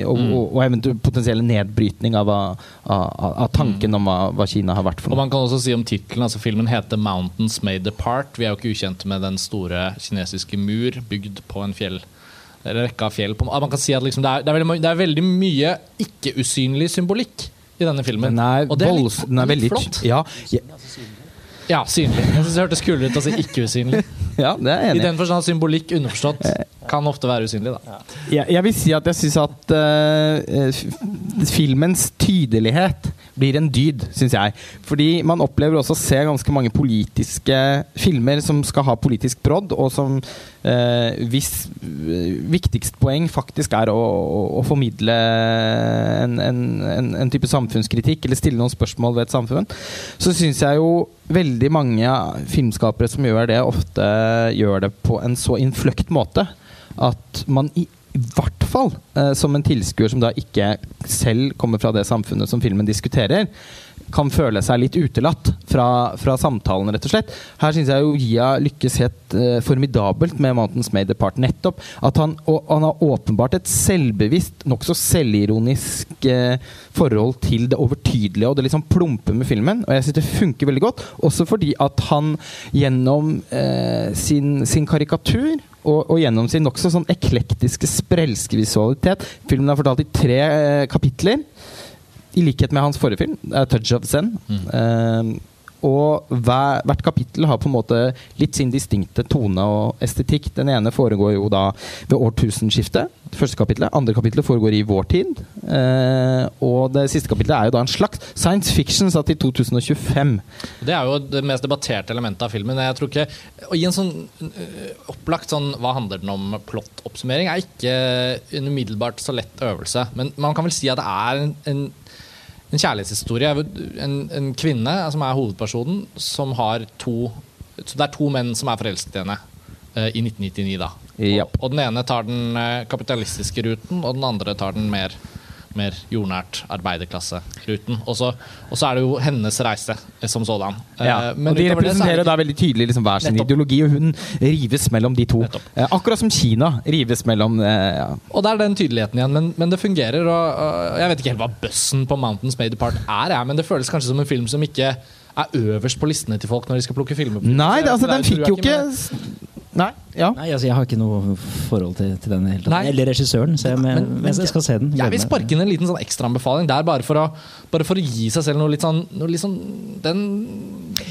og, Mm. og, og eventuelt potensielle nedbrytning av, av, av, tanken om hva, hva Kina har vært for noe. Og man kan også si om tittelen, altså Filmen heter 'Mountains Made Apart'. Vi er jo ikke ukjente med den store kinesiske mur bygd på en fjell eller rekke av fjell. På, man kan si at liksom det, er, det, er veldig, det er veldig mye ikke-usynlig symbolikk i denne filmen. Den er, og det er litt, volds- den er litt veldig flott. Ja, ja, synlig. Jeg synes det hørtes kulere ut å si ikke-usynlig. ja, det er enig i. den forstand symbolikk underforstått kan ofte være usynlig. da Jeg, jeg vil si at jeg syns at uh, filmens tydelighet blir en dyd, syns jeg. Fordi man opplever også å se ganske mange politiske filmer som skal ha politisk brodd, og som uh, hvis eh, viktigst poeng faktisk er å, å, å formidle en, en, en, en type samfunnskritikk, eller stille noen spørsmål ved et samfunn, så syns jeg jo veldig mange filmskapere som gjør det, ofte gjør det på en så innfløkt måte at man i hvert fall eh, som en tilskuer som da ikke selv kommer fra det samfunnet som filmen diskuterer, kan føle seg litt utelatt fra, fra samtalen, rett og slett. Her syns jeg jo Gia lykkes helt eh, formidabelt med 'Mountains Made Apart'. Nettopp at han, og, han har åpenbart et selvbevisst, nokså selvironisk eh, forhold til det overtydelige og det liksom plumpe med filmen. Og jeg syns det funker veldig godt, også fordi at han gjennom eh, sin, sin karikatur og, og gjennom sin nokså sånn eklektiske, sprelske visualitet Filmen er fortalt i tre eh, kapitler, i likhet med hans forrige film, A Touch of Zen. Eh, og hver, hvert kapittel har på en måte litt sin distinkte tone og estetikk. Den ene foregår jo da ved årtusenskiftet. Det første kapitlet. Andre kapittelet foregår i vår tid. Eh, og det siste kapitlet er jo da en slags science fiction satt i 2025. Det er jo det mest debatterte elementet av filmen. Jeg tror ikke, Å gi en sånn øh, opplagt sånn hva handler den om plott-oppsummering, er ikke en umiddelbart så lett øvelse. Men man kan vel si at det er en, en, en kjærlighetshistorie. En, en kvinne som er hovedpersonen, som har to så Det er to menn som er forelsket i henne øh, i 1999. da. Yep. Og, og den ene tar den øh, kapitalistiske ruten, og den andre tar den mer mer jordnært arbeiderklasseruten. Og så er det jo hennes reise eh, som sådan. Ja, Eh, men og De det er representerer da veldig tydelig liksom hver sin Nettopp. ideologi, og hun rives mellom de to. Nettopp. Eh, akkurat som Kina rives mellom ja. Og det er den tydeligheten igjen, men, men det fungerer. Og, og jeg vet ikke helt hva bøssen på Mountains Made Apart er, men det føles kanskje som en film som ikke er øverst på listene til folk når de skal plukke filmer. Nei, det, altså, den fikk jo ikke Nei, ja. Nei, altså, Jeg har ikke noe forhold til, til den hele tatt. Eller regissøren, så jeg, men, Men- men jeg skal se den. Jeg vil sparke inn en liten sånn ekstraanbefaling der, bare for, å, bare for å gi seg selv noe litt sånn, noe litt sånn den,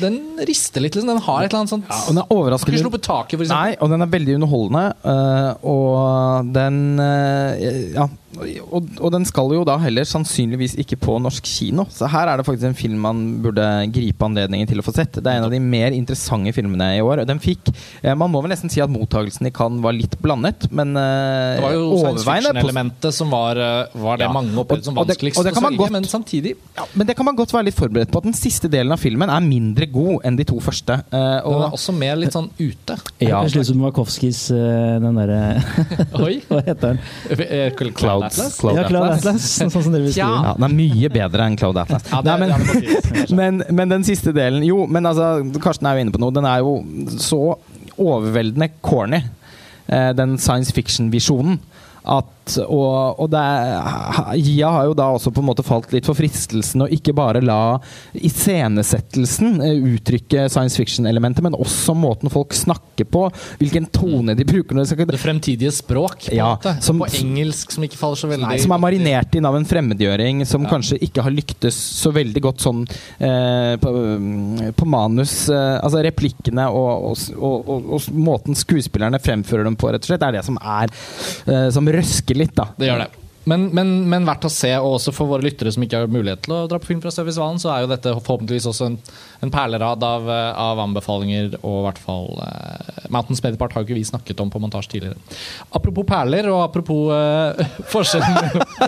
den rister litt, liksom. Den har et eller annet sånt Og den er Har ikke sluppet taket, for eksempel. Nei, og den er veldig underholdende. øh, og den øh, Ja. Og, og den skal jo da heller sannsynligvis ikke på norsk kino. Så her er det faktisk en film man burde gripe anledningen til å få sett. Det er en av de mer interessante filmene i år. Den fikk eh, Man må vel nesten si at mottagelsen i Cannes var litt blandet, men øh, Det var jo overveiende som var, eh, var det Ja. mange opplevde som Og- og det- vanskeligst og det å godt- men samtidig ja, Men det kan man godt være litt forberedt på. At den siste delen av filmen er mindre god enn de to første. Eh, Den er også mer litt sånn ute. ja, høres som Markovskijs eh, den derre Oi! Hva heter den? Cloud, Cloud Atlas? Cloud ja, Cloud Atlas. Atlas. Sånn som dere beskriver. ja, den er mye bedre enn Cloud Atlas. Ja, det, Nei, men, ja, det men, men den siste delen Jo, men altså, Karsten er jo inne på noe. Den er jo så overveldende corny, eh, den science fiction-visjonen. At, og, og er, Gia har jo da også på en måte falt litt for fristelsen å ikke bare la iscenesettelsen eh, uttrykke science fiction-elementet, men også måten folk snakker på, hvilken tone de bruker når de skal Det fremtidige språk, på, Ja, som- på engelsk, som ikke faller så veldig Nei, som er marinert inn av en fremmedgjøring som kanskje ikke har lyktes så veldig godt sånn eh, på, på manus. Eh, altså replikkene og, og, og, og måten skuespillerne fremfører dem på, rett og slett, er det som er eh, Som røsker litt, da. Det gjør det. Men, men, men, verdt å se, og også for våre lyttere som ikke har mulighet til å dra på film fra Støvfestivalen, så er jo dette forhåpentligvis også en, en perlerad av, av, anbefalinger, og i hvert fall uh, Mountains Medipart har jo ikke vi snakket om på montasje tidligere. Apropos perler, og apropos uh, forskjellen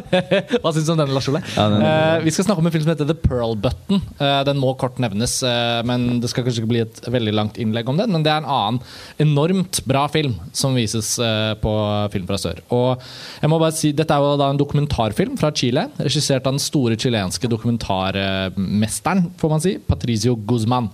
Hva syns du om denne, Lars Ole? Ja, uh, vi skal snakke om en film som heter The Pearl Button. Uh, den må kort nevnes, men det skal kanskje ikke bli et veldig langt innlegg om den. Men det er en annen enormt bra film som vises på Film fra sør. Og jeg må bare si, Dette er jo da en dokumentarfilm fra Chile, regissert av den store chilenske dokumentarmesteren, får man si, Patricio Guzman.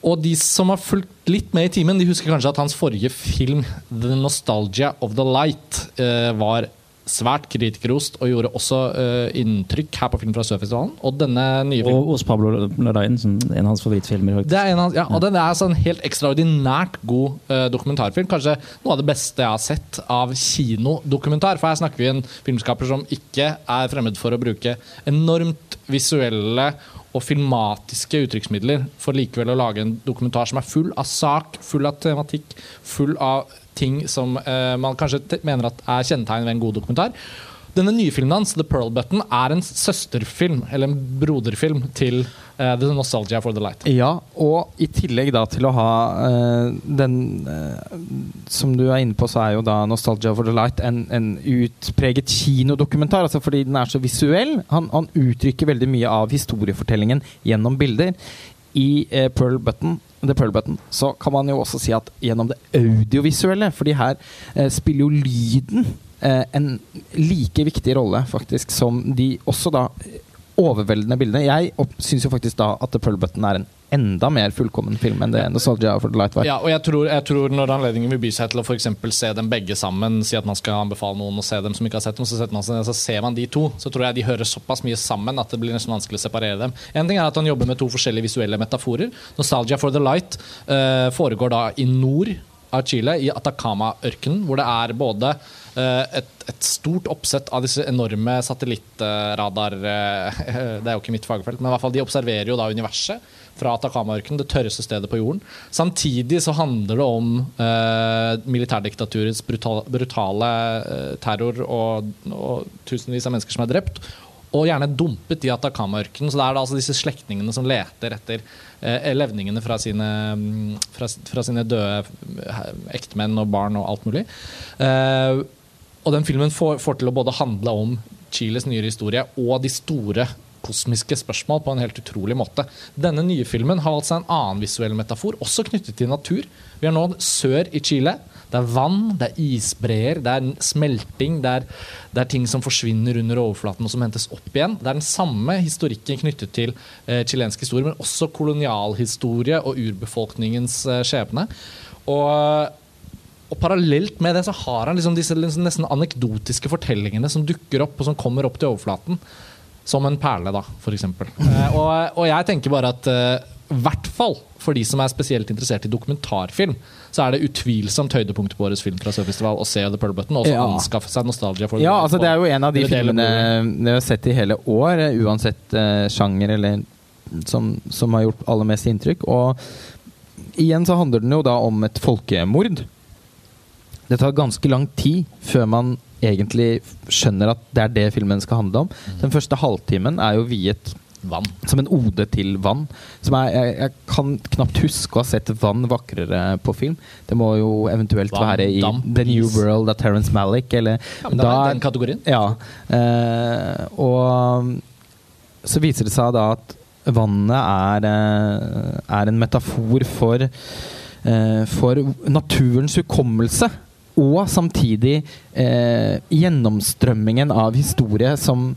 Og de som har fulgt litt med i timen, de husker kanskje at hans forrige film, 'The Nostalgia of the Light', eh, var svært kritikerost og gjorde også uh, inntrykk her på Film fra Sør-festivalen. Og denne nye filmen Og hos Pablo Larrain, som en av hans favorittfilmer. Det er en av, ja, og den er sånn helt ekstraordinært god uh, dokumentarfilm. Kanskje noe av det beste jeg har sett av kinodokumentar. For her snakker vi en filmskaper som ikke er fremmed for å bruke enormt visuelle og filmatiske uttrykksmidler for likevel å lage en dokumentar som er full av sak, full av tematikk, full av ting som uh, man kanskje mener er kjennetegn ved en god dokumentar. Denne nye filmen hans, The Pearl Button, er en søsterfilm, eller en broderfilm, til uh, The Nostalgia for the Light. Ja, og i tillegg da til å ha uh, den Som du er inne på, så er jo da Nostalgia for the Light en, en utpreget kinodokumentar. Altså fordi den er så visuell. Han, han uttrykker veldig mye av historiefortellingen gjennom bilder. I Pearl Button The Pearl Button, så kan man jo også si at gjennom det audiovisuelle fordi her eh, spiller jo lyden eh, en like viktig rolle, faktisk, som de også da overveldende bildene. Jeg syns jo faktisk da at The Pearl Button er en enda mer fullkommen film enn det Nostalgia for the Light var. Ja, og jeg tror, jeg tror når anledningen vil by seg til å for se dem begge sammen, si at man skal anbefale noen å se dem som ikke har sett dem, så, man, så ser man de to, så tror jeg de hører såpass mye sammen at det blir nesten vanskelig å separere dem. En ting er at han jobber med to forskjellige visuelle metaforer. Nostalgia for the Light uh, foregår da i nord av Chile, i Atacama-ørkenen, hvor det er både et, et, stort oppsett av disse enorme satellittradar... Uh, det er jo ikke mitt fagfelt, men i hvert fall de observerer jo da universet fra Atacama-ørkenen, det tørreste stedet på jorden. Samtidig så handler det om uh, militærdiktaturets brutale, brutale terror og, og tusenvis av mennesker som er drept og gjerne dumpet i Atacama-ørkenen. Så det er da altså disse slektningene som leter etter eh, levningene fra sine, mm, fra, fra sine, døde eh, ektemenn og barn og alt mulig. Eh, og den filmen får, får, til å både handle om Chiles nyere historie og de store kosmiske spørsmål på en helt utrolig måte. Denne nye filmen har altså en annen visuell metafor, også knyttet til natur. Vi er nå sør i Chile. Det er vann, det er isbreer, det er smelting, det er, det er, ting som forsvinner under overflaten og som hentes opp igjen. Det er den samme historikken knyttet til eh, chilensk historie, men også kolonialhistorie og urbefolkningens eh, skjebne. Og og Parallelt med det så har han liksom disse liksom nesten anekdotiske fortellingene som dukker opp og som kommer opp til overflaten. Som en perle, da, f.eks. Eh, og, og jeg tenker bare at eh, i hvert fall for de som er spesielt interessert i dokumentarfilm, så er det utvilsomt høydepunktet på årets film fra Sørfestival å se The Pearl Button og ja. anskaffe seg nostalgia. for Ja, altså Det er jo en av de filmene vi har sett i hele år, uansett uh, sjanger, eller som, som, har gjort aller mest inntrykk. Og igjen så handler den jo da om et folkemord. Det tar ganske lang tid før man egentlig skjønner at det er det filmen skal handle om. Den første halvtimen er jo viet vann. Som en ode til vann. Er, jeg, jeg, kan knapt huske å ha sett vann vakrere på film. Det må jo eventuelt vann, være i damp, The New World av Terence Malick. Eller, ja, men da, den kategorien. Ja. Eh, og så viser det seg da at vannet er, eh, er en metafor for, eh, for naturens hukommelse og samtidig eh, gjennomstrømmingen av historie som,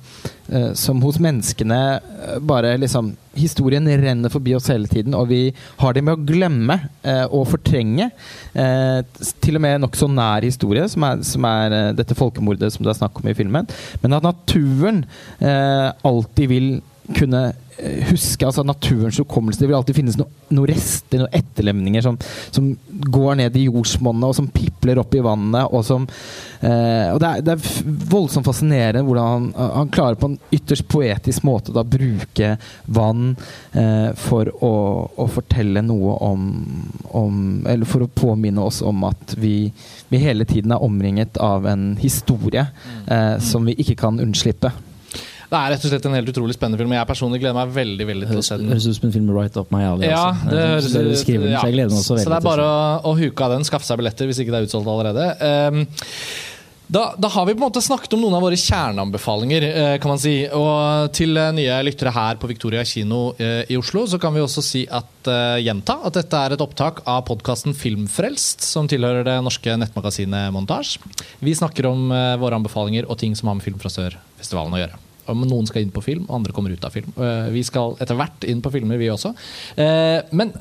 eh, som hos menneskene eh, bare liksom Historien renner forbi oss hele tiden, og vi har det med å glemme eh, og fortrenge. Eh, til og med nokså nær historie, som er, som er eh, dette folkemordet som det er snakk om i filmen. Men at naturen alltid vil kunne eh, huske altså naturens hukommelse. Det vil alltid finnes noen noe rester, noen etterlemninger som, som, går ned i jordsmonnet, og som pipler opp i vannet. Og, som, eh, og det, er, det, er, voldsomt fascinerende hvordan han, han, klarer på en ytterst poetisk måte å bruke vann eh, for å, å, fortelle noe om, om, Eller for å påminne oss om at vi, vi hele tiden er omringet av en historie mm. eh, som vi ikke kan unnslippe. Det er rett og slett en helt utrolig spennende film. Jeg personlig gleder meg veldig veldig til å se den. Høres ut som en film right up my alley. Ja, altså. det høres, det skriver, ja. Så jeg gleder meg også veldig. Så det er bare å, å huke av den, skaffe seg billetter hvis ikke det er utsolgt allerede. Um, da, da, har vi på en måte snakket om noen av våre kjerneanbefalinger. Eh, kan man si. Og til eh, nye lyttere her på Victoria kino eh, i Oslo, så kan vi også si at gjenta at dette er et opptak av podkasten Filmfrelst, som tilhører det norske nettmagasinet Montasj. Vi snakker om våre anbefalinger og ting som har med Film fra Sør-festivalen å gjøre noen skal inn på film, andre kommer ut av film. Eh, vi skal etter hvert inn på filmer, vi også. Eh, men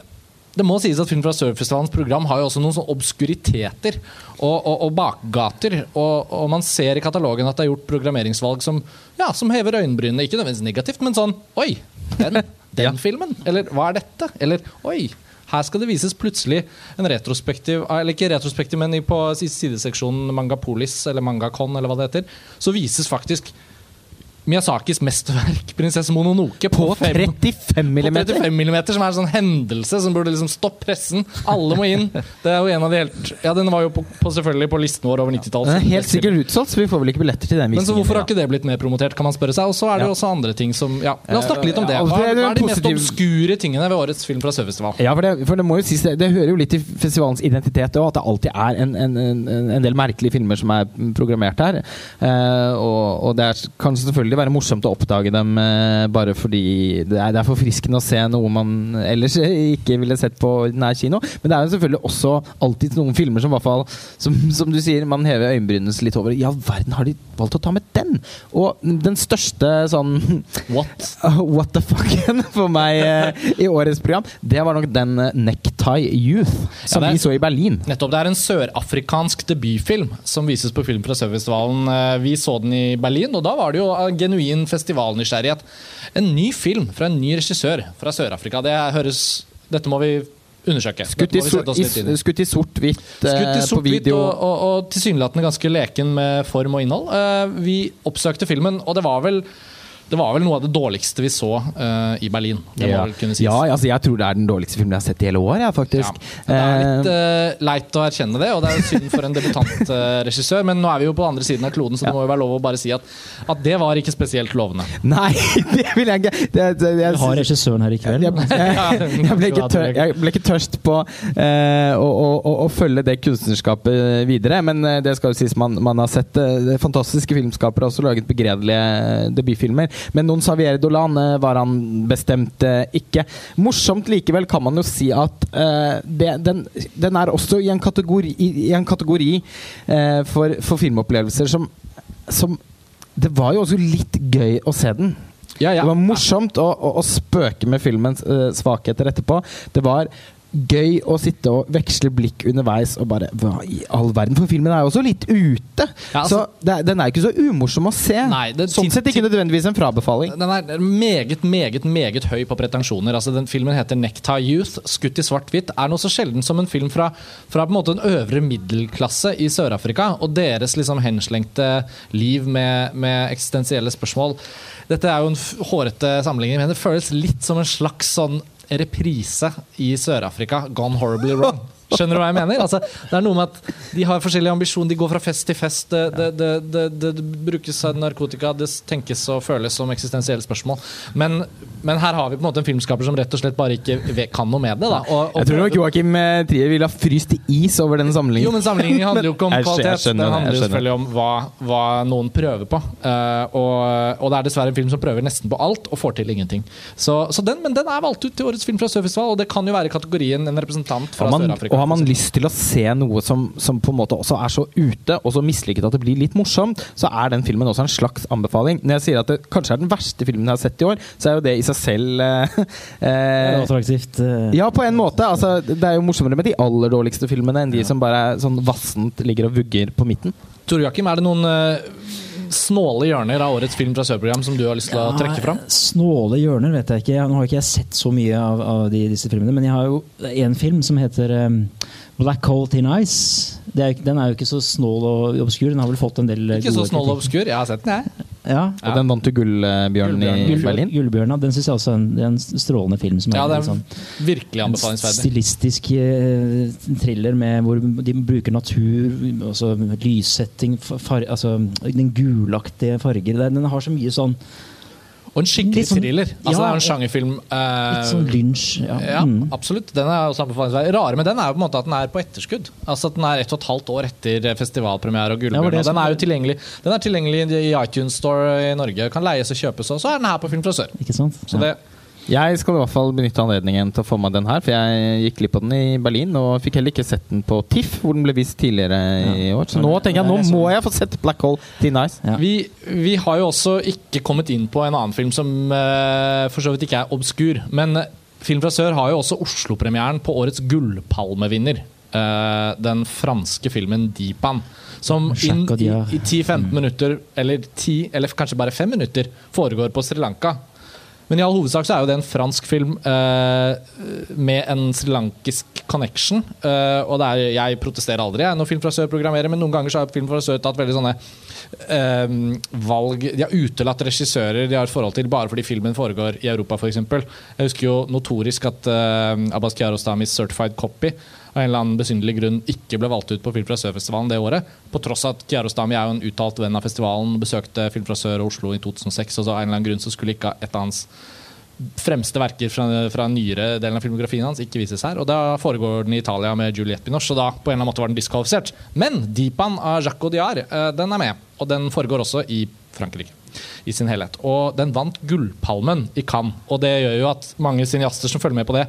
det må sies at Film fra Sør-festivalens program har jo også noen sånne obskuriteter og, og, og bakgater. Og, og, man ser i katalogen at det er gjort programmeringsvalg som, ja, som hever øyenbrynene. Ikke nødvendigvis negativt, men sånn Oi! Den, den ja. filmen? Eller hva er dette? Eller oi! Her skal det vises plutselig en retrospektiv Eller ikke retrospektiv, men på sideseksjonen Mangapolis eller Mangakon eller hva det heter, så vises faktisk Miyazakis mesterverk 'Prinsesse Mononoke' på, på 35 mm. På 35 mm, Som er en sånn hendelse som burde liksom stoppe pressen. Alle må inn. Det er jo en av de helt Ja, Den var jo på, på selvfølgelig på listen vår over 90-tallet. Den er helt sikkert utsolgt, så vi får vel ikke billetter til den Men så hvorfor har ikke det blitt mer promotert, kan man spørre seg. Og så er det jo også andre ting som Ja, La oss snakke litt om det. Hva er de mest obskure tingene ved årets film fra Sørfestivalen? Ja, for det, for det må jo sies, det, det hører jo litt til festivalens identitet òg, at det alltid er en, en, en, en, del merkelige filmer som er programmert her. Uh, og, og det er, kanskje selvfølgelig være morsomt å oppdage dem uh, bare fordi det er, det er forfriskende å se noe man ellers ikke ville sett på nær kino. Men det er jo selvfølgelig også alltid noen filmer som i hvert fall som, som du sier, man hever øyenbrynene litt over. Ja, verden har de valgt å ta med den? Og den største sånn What? what the fuck for meg uh, i årets program, det var nok den uh, Necktie Youth som ja, vi så i Berlin. Nettopp. Det er en sørafrikansk debutfilm som vises på Film fra Sørfestivalen. Uh, vi så den i Berlin, og da var det jo genuin festivalnysgjerrighet. En ny film fra en ny regissør fra Sør-Afrika. Det høres Dette må vi undersøke. Skutt i, i sort-hvitt eh, sort på video. Og, og, og tilsynelatende ganske leken med form og innhold. Eh, vi oppsøkte filmen, og det var vel det var vel noe av det dårligste vi så uh, i Berlin. Det ja. må kunne sies. Ja, altså, jeg tror det er den dårligste filmen jeg har sett i hele år. Ja, faktisk. Ja. Det er litt uh, leit å erkjenne det, og det er synd for en debutantregissør. Uh, men nå er vi jo på den andre siden av kloden, så det må jo være lov å bare si at, at det var ikke spesielt lovende. Nei, det vil jeg ikke. Det, det, jeg, vi har regissøren her i kveld. Jeg, jeg, jeg, ble, ikke tør, jeg ble ikke tørst på å, å, å, å, følge det kunstnerskapet videre, men det skal jo sies man, man har sett fantastiske filmskapere også laget begredelige debutfilmer. Men noen Xavier Dolan eh, var han bestemt eh, ikke. Morsomt likevel kan man jo si at uh, det, den, den, er også i en kategori, i en kategori for, for, filmopplevelser som, som Det var jo også litt gøy å se den. Ja, ja. Det var morsomt å, å, å spøke med filmens uh, svakheter etterpå. Det var gøy å sitte og veksle blikk underveis og bare Hva i all verden? For filmen er jo også litt ute. Ja, altså, så det, den er jo ikke så umorsom å se. Nei, det, sånn sett ikke nødvendigvis en frabefaling. Den er meget, meget meget høy på pretensjoner. Altså, den Filmen heter 'Necktie Youth', skutt i svart-hvitt. Er noe så sjelden som en film fra, fra på en måte en øvre middelklasse i Sør-Afrika, og deres liksom henslengte liv med, med eksistensielle spørsmål. Dette er jo en hårete sammenligning, men det føles litt som en slags sånn reprise i Sør-Afrika, 'Gone Horribly Wrong'. Skjønner du hva jeg mener? Altså, det er noe med at De har forskjellige ambisjoner, de går fra fest til fest. Det, det, det, det brukes narkotika, det tenkes og føles som eksistensielle spørsmål. Men, men, her har vi på en måte en filmskaper som rett og slett bare ikke kan noe med det. Og, og jeg tror nok Joakim eh, Trier ville ha fryst i is over denne sammenligningen. Jo, men sammenligningen handler jo ikke om kvalitet. Den handler jo selvfølgelig om hva, hva, noen prøver på. Uh, og, og, det er dessverre en film som prøver nesten på alt og får til ingenting. Så, så den, men den er valgt ut til årets film fra Sørfestivalen, og det kan jo være kategorien en representant fra Sør-Afrika har man lyst til å se noe som, som, på en måte også er så ute, og så mislykket at det blir litt morsomt, så er den filmen også en slags anbefaling. Når jeg sier at det kanskje er den verste filmen jeg har sett i år, så er jo det i seg selv eh, eh, Attraktivt. Eh. Ja, på en måte. Altså, det er jo morsommere med de aller dårligste filmene enn de ja. som bare er sånn vassent ligger og vugger på midten. Tor Joakim, er det noen uh snåle hjørner av årets Film fra Sør-program som du har lyst til å trekke fram? Snåle hjørner vet jeg ikke. Nå har ikke jeg sett så mye av, av de, disse filmene, men jeg har jo en film som heter um, Black Hole Tin Ice. Er, den er jo ikke så snål og obskur. Den har vel fått en del Ikke så snål og obskur. Jeg har sett den, jeg. Ja. Og den vant jo Gullbjørn i Gull, Berlin. Gullbjørnen, den syns jeg også er en, er en strålende film. Som Ja, er det er er sånn, virkelig en anbefalingsverdig. stilistisk uh, thriller med hvor de bruker natur, altså lyssetting, far, altså den gulaktige farger. Den har så mye sånn Og en skikkelig sånn- thriller. Altså, det er en sjangerfilm. eh, Litt sånn lynsj. Ja. Ja, Mm. absolutt. Den er også anbefalingsverdig. Rare med den er jo på en måte at den er på etterskudd. Altså at Den er ett og et halvt år etter festivalpremiere og Ja, Gullbjørn. som- den er jo tilgjengelig Den er tilgjengelig i iTunes Store i Norge. Kan leies og kjøpes, og så er den her på Film fra Sør. Ikke sant? Så det, Jeg skal i hvert fall benytte anledningen til å få meg den her, for jeg gikk glipp av den i Berlin, og fikk heller ikke sett den på TIFF, hvor den ble vist tidligere i år. Så nå tenker jeg nå må jeg få sett Black Hole Teen Ice. Ja. vi, vi har jo også ikke kommet inn på en annen film som uh, for så vidt ikke er obskur. Men eh, Film fra Sør har jo også Oslo-premieren på årets Gullpalmevinner. Uh, den franske filmen 'Deepan'. Som inn i, i 10-15 minutter, eller 10, eller kanskje bare 5 minutter, foregår på Sri Lanka. Men i all hovedsak så er jo det en fransk film eh, med en srilankisk connection. Eh, og er, jeg protesterer aldri jeg, når Film fra Sør programmerer, men noen ganger så har Film fra Sør tatt veldig sånne eh, valg De har utelatt regissører de har et forhold til bare fordi filmen foregår i Europa, f.eks. Jeg husker jo notorisk at eh, Abbas Kiarostamis Certified Copy av en eller annen besynderlig grunn ikke ble valgt ut på Film fra Sør-festivalen det året. På tross av at Kiarostami er jo en uttalt venn av festivalen, besøkte Film fra Sør og Oslo i 2006, og så av en eller annen grunn så skulle ikke et av hans fremste verker fra, fra nyere delen av filmografien hans ikke vises her. Og da foregår den i Italia med Juliette Binoche, og da på en eller annen måte var den diskvalifisert. Men Deepan av Jacques Audiard, eh, den er med. Og den foregår også i Frankrike. I sin helhet. Og den vant Gullpalmen i Cannes. Og det gjør jo at mange cineaster som følger med på det,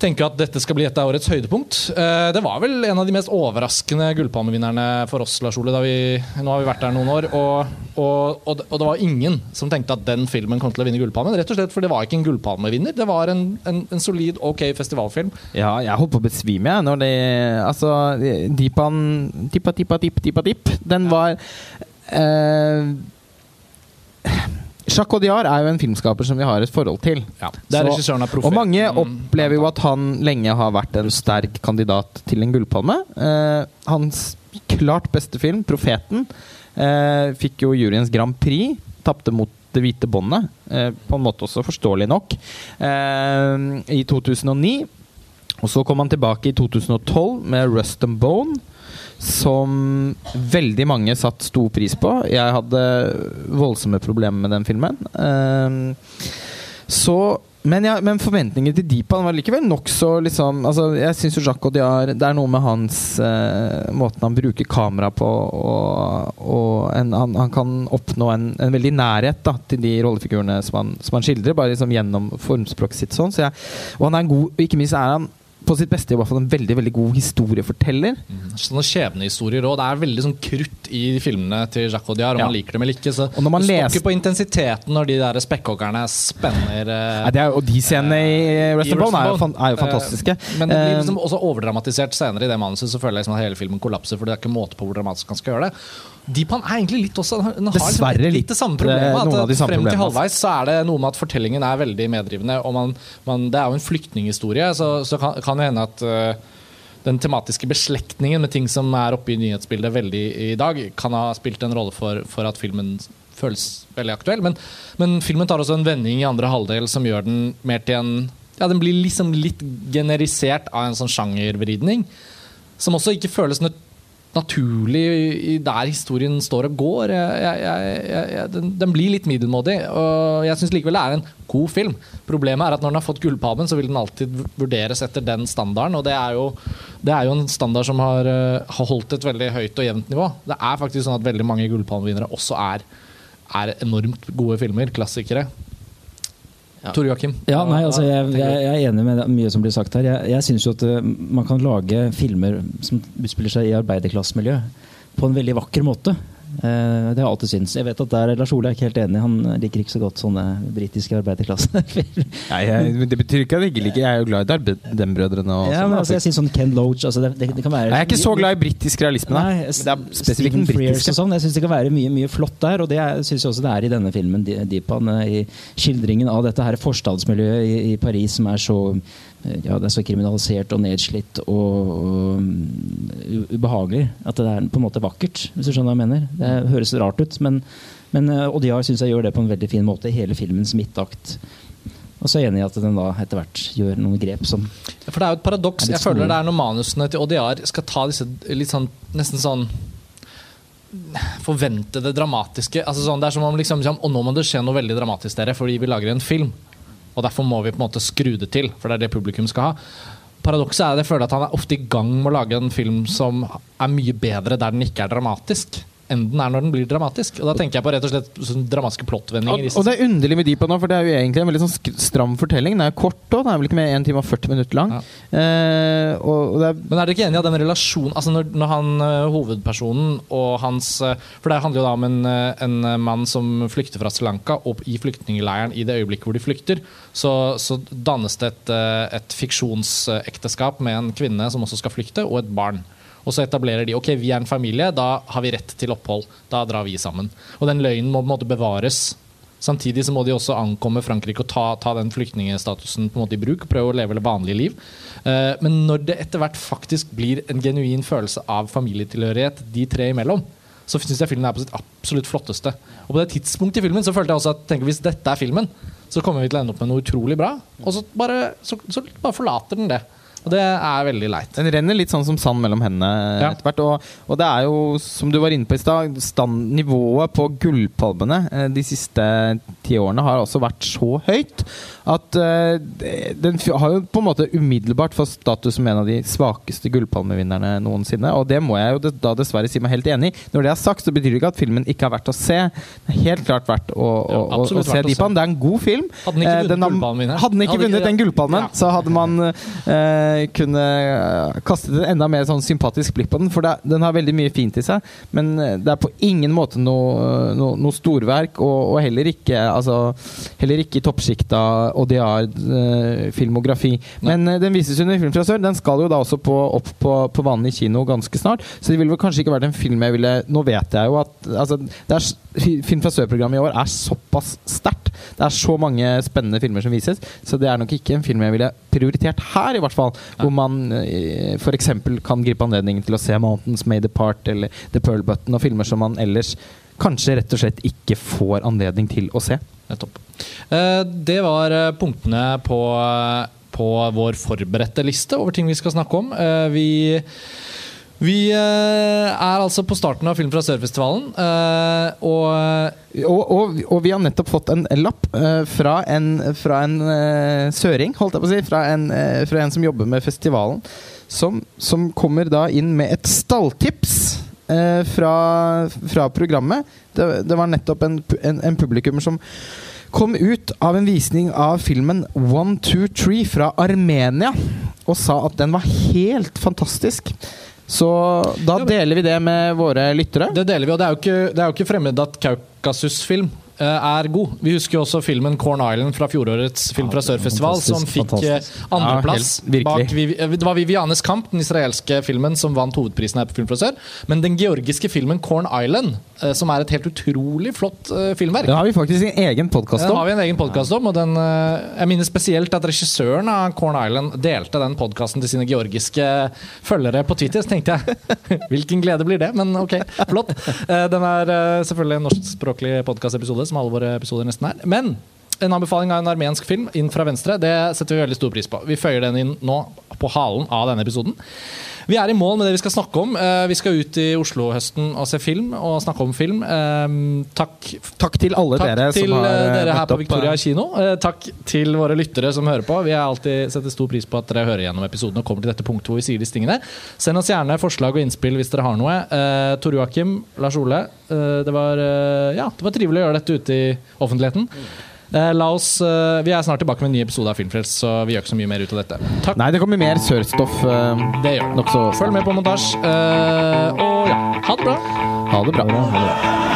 tenker at dette skal bli et av årets høydepunkt. Eh, Det var vel en av de mest overraskende gullpalmevinnerne for oss, Lars Ole. Da vi, nå har vi vært der noen år, og, og, og, og det var ingen som tenkte at den filmen kom til å vinne Gullpalmen. Rett og slett for det var ikke en gullpalmevinner, det var en, en, en solid, ok festivalfilm. Ja, jeg holdt på å besvime, jeg, når det Altså, Deepan Tippa, tippa, tipp, tippa, tipp. Den var eh, Jacques Audiard er jo en filmskaper som vi har et forhold til. Ja, det er regissøren av Og mange opplever jo at han lenge har vært en sterk kandidat til en gullpalme. Eh, hans klart beste film, 'Profeten', eh, fikk jo juryens Grand Prix. Tapte mot Det hvite båndet, eh, på en måte også forståelig nok, eh, i 2009. Og så kom han tilbake i 2012 med 'Rust and Bone'. Som veldig mange satt stor pris på. Jeg hadde voldsomme problemer med den filmen. Eh, så men, ja, men forventningene til Deepan var likevel nokså liksom, altså, Jeg syns jo Jacques Audiard Det er noe med hans eh, måten han bruker kamera på, og, og en, han, han kan oppnå en, en veldig nærhet da, til de rollefigurene som han, som han skildrer, bare liksom gjennom formspråket sitt. sånn så jeg, Og han er god, ikke minst er han på sitt beste i hvert fall en veldig veldig god historieforteller. Sånne skjebnehistorier òg. Det er veldig sånn krutt i filmene til Jacques Audiard, om Ja. man liker dem eller ikke. Så Og når man du leser- ikke på intensiteten når de der spekkhoggerne spenner eh, Nei, er, og de scenene i Rest of Bone er, jo fan- er jo fantastiske. Eh, Men det blir Eh, liksom også overdramatisert senere i det manuset. Så føler jeg liksom at hele filmen kollapser, for det er ikke måte på hvor dramatisk han skal gjøre det. Deepan er egentlig litt også Den har liksom Dessverre litt, litt, det samme eh, problemet. At de frem til problemene, halvveis så er det noe med at fortellingen er veldig meddrivende. Og man, man, det er jo en flyktninghistorie, så, så kan, kan det hende at eh, den tematiske beslektningen med ting som er oppe i nyhetsbildet veldig i dag, kan ha spilt en rolle for, for at filmen føles veldig aktuell. Men, men filmen tar også en vending i andre halvdel som gjør den mer til en Ja, den blir liksom litt generisert av en sånn sjangervridning. Som også ikke føles nø- naturlig der historien står og går. Jeg, jeg, jeg, den, den blir litt middelmådig, og jeg syns likevel det er en god film. Problemet er at når den har fått Gullpalmen, så vil den alltid vurderes etter den standarden, og det er jo, det er jo en standard som har, eh, har holdt et veldig høyt og jevnt nivå. Det er faktisk sånn at veldig mange Gullpalmevinnere også er, er enormt gode filmer, klassikere. Ja. Tor Joakim? Ja, nei, altså, jeg, jeg, jeg er enig med mye som blir sagt her. Jeg, jeg syns jo at eh, man kan lage filmer som utspiller seg i arbeiderklassemiljø, på en veldig vakker måte. Eh, det har jeg alltid syntes. Jeg vet at der Lars Ole er ikke helt enig. Han liker ikke så godt sånne britiske arbeiderklassefilmer. Nei, jeg, det betyr ikke at jeg ikke liker Jeg er jo glad i Dardem-brødrene. og Ja, sånn, men altså, jeg synes sånn Ken Loach altså det, det, det kan være Nei, jeg er ikke så glad i britisk realisme. Nei, Men det er spesifikt den britiske. sånn. Jeg syns det kan være mye mye flott der, og det syns jeg også det er i denne filmen. Deepan, eh, I skildringen av dette her forstadsmiljøet i, i Paris som er så ja, det er så kriminalisert og nedslitt og, og mm, ubehagelig at det er på en måte vakkert, hvis du skjønner hva jeg mener. Det høres rart ut, men, men eh, Odiar syns jeg gjør det på en veldig fin måte i hele filmens midtakt. Og så er jeg enig i at den da etter hvert gjør noen grep som For det er jo et paradoks. Jeg føler det er når manusene til Odiar skal ta disse litt sånn nesten sånn forventede dramatiske altså sånn, Det er som om liksom, liksom Og nå må det skje noe veldig dramatisk, dere, fordi vi lager en film. Og derfor må vi på en måte skru det til, for det er det publikum skal ha. Paradokset er at jeg føler at han er ofte i gang med å lage en film som er mye bedre der den ikke er dramatisk, enn den er når den blir dramatisk. Og da tenker jeg på rett og slett sånn dramatiske plottvendinger. Og, og det er underlig med Deepa nå, for det er jo egentlig en veldig sånn stram fortelling. Den er kort òg, den er vel ikke med 1 time og 40 minutter lang. Ja. Eh, og, og det er Men er dere ikke enig i at den relasjonen altså når, når han eh, hovedpersonen og hans eh, For det handler jo da om en, eh, en mann som flykter fra Sri Lanka, og i flyktningleiren i det øyeblikket hvor de flykter, så, så dannes det et, et fiksjonsekteskap med en kvinne som også skal flykte, og et barn. Og så etablerer de ok, vi er en familie, da har vi rett til opphold. Da drar vi sammen. Og den løgnen må på en måte bevares. Samtidig så må de også ankomme Frankrike og ta, ta den flyktningstatusen på en måte i bruk. Prøve å leve det vanlige liv. Eh, men når det etter hvert faktisk blir en genuin følelse av familietilhørighet de tre imellom, så syns jeg filmen er på sitt absolutt flotteste. Og på det tidspunktet i filmen så følte jeg også at tenk, hvis dette er filmen, så kommer vi til å ende opp med noe utrolig bra. Og så bare, så, så bare forlater den det. Og det er veldig leit. Den renner litt sånn som sand mellom hendene Ja. etter hvert. Og, og det er jo, som du var inne på i stad, nivået på gullpalmene eh, de siste ti årene har også vært så høyt at eh, den har jo på en måte umiddelbart fått status som en av de svakeste gullpalmevinnerne noensinne. Og det må jeg jo da dessverre si meg helt enig i. Når det er sagt, så betyr det ikke at filmen ikke er verdt å se. Det er helt klart verdt å, å, Ja, å, å se Deepan. Det er en god film. Hadde den ikke Eh, vunnet den ikke- vunnet den gullpalmen, Ja. så hadde man eh, kunne eh, kastet et enda mer sånn sympatisk blikk på den. For det, den har veldig mye fint i seg, men eh, det er på ingen måte noe, noe, noe storverk. Og, og heller ikke altså, Heller ikke i toppsjikta ODR-filmografi. Men eh, den vises under Film fra sør. Den skal jo da også på, opp på, på vanlig kino ganske snart. Så det ville vel kanskje ikke vært en film jeg ville Nå vet jeg jo at altså, er, Film fra sør-programmet i år er såpass sterkt. Det er så mange spennende filmer som vises, så det er nok ikke en film jeg ville prioritert her, i hvert fall. Hvor man eh, f.eks. kan gripe anledningen til å se 'Mountains Made Apart' eller 'The Pearl Button', og filmer som man ellers kanskje rett og slett ikke får anledning til å se. Nettopp. Eh, Det var eh, punktene på, på vår forberedte liste over ting vi skal snakke om. Eh, Vi, vi eh, er altså på starten av Film fra Sør-festivalen, eh, og Og, og, og vi har nettopp fått en lapp eh, fra en, fra en eh, søring, holdt jeg på å si. Fra en, eh, fra en som jobber med festivalen. Som, som kommer da inn med et stalltips eh, fra, fra programmet. Det, det var nettopp en, en, en publikummer som kom ut av en visning av filmen One, Two, Three fra Armenia og sa at den var helt fantastisk. Så da deler vi det med våre lyttere. det deler vi. Og det er jo ikke, det er jo ikke fremmed at Kaukasus-film er god. Vi husker jo også filmen Corn Island fra fjorårets Film fra Sør-festival, som fikk eh, andreplass. Ja, bak eh, det var Vivianes kamp, den israelske filmen, som vant hovedprisen her på Film fra Sør. Men den georgiske filmen Corn Island, eh, som er et helt utrolig flott eh, filmverk Den har vi faktisk en egen podkast Den har vi en egen podcast om. og den, eh, Jeg minner spesielt at regissøren av Corn Island delte den podkasten til sine georgiske følgere på Twitter. Så tenkte jeg hvilken glede blir det? Men ok, flott. Eh, Den er eh, selvfølgelig en norskspråklig podkastepisode, som alle våre episoder nesten er. Men en anbefaling av en armensk film inn fra venstre, det setter vi veldig stor pris på. Vi føyer den inn nå på halen av denne episoden. Vi er i mål med det vi skal snakke om. Eh, Vi skal ut i Oslo-høsten og se film og snakke om film. Eh, Takk Takk til alle Takk dere til som har eh, dere her på opp. Victoria kino. Eh, Takk til våre lyttere som hører på. Vi har alltid setter stor pris på at dere hører gjennom episoden og kommer til dette punktet hvor vi sier disse tingene. Send oss gjerne forslag og innspill hvis dere har noe. Eh, Tor Joakim, Lars Ole, eh, det, var, eh, ja, det var trivelig å gjøre dette ute i offentligheten. Eh, la oss, eh, vi er snart tilbake med en ny episode av Filmfrelst, så vi gjør ikke så mye mer ut av dette. Takk. Nei, det kommer mer sørstoff. eh, Det gjør det. Følg med på montasje. Eh, og ja, ha det bra. Ha det bra. Ha det bra.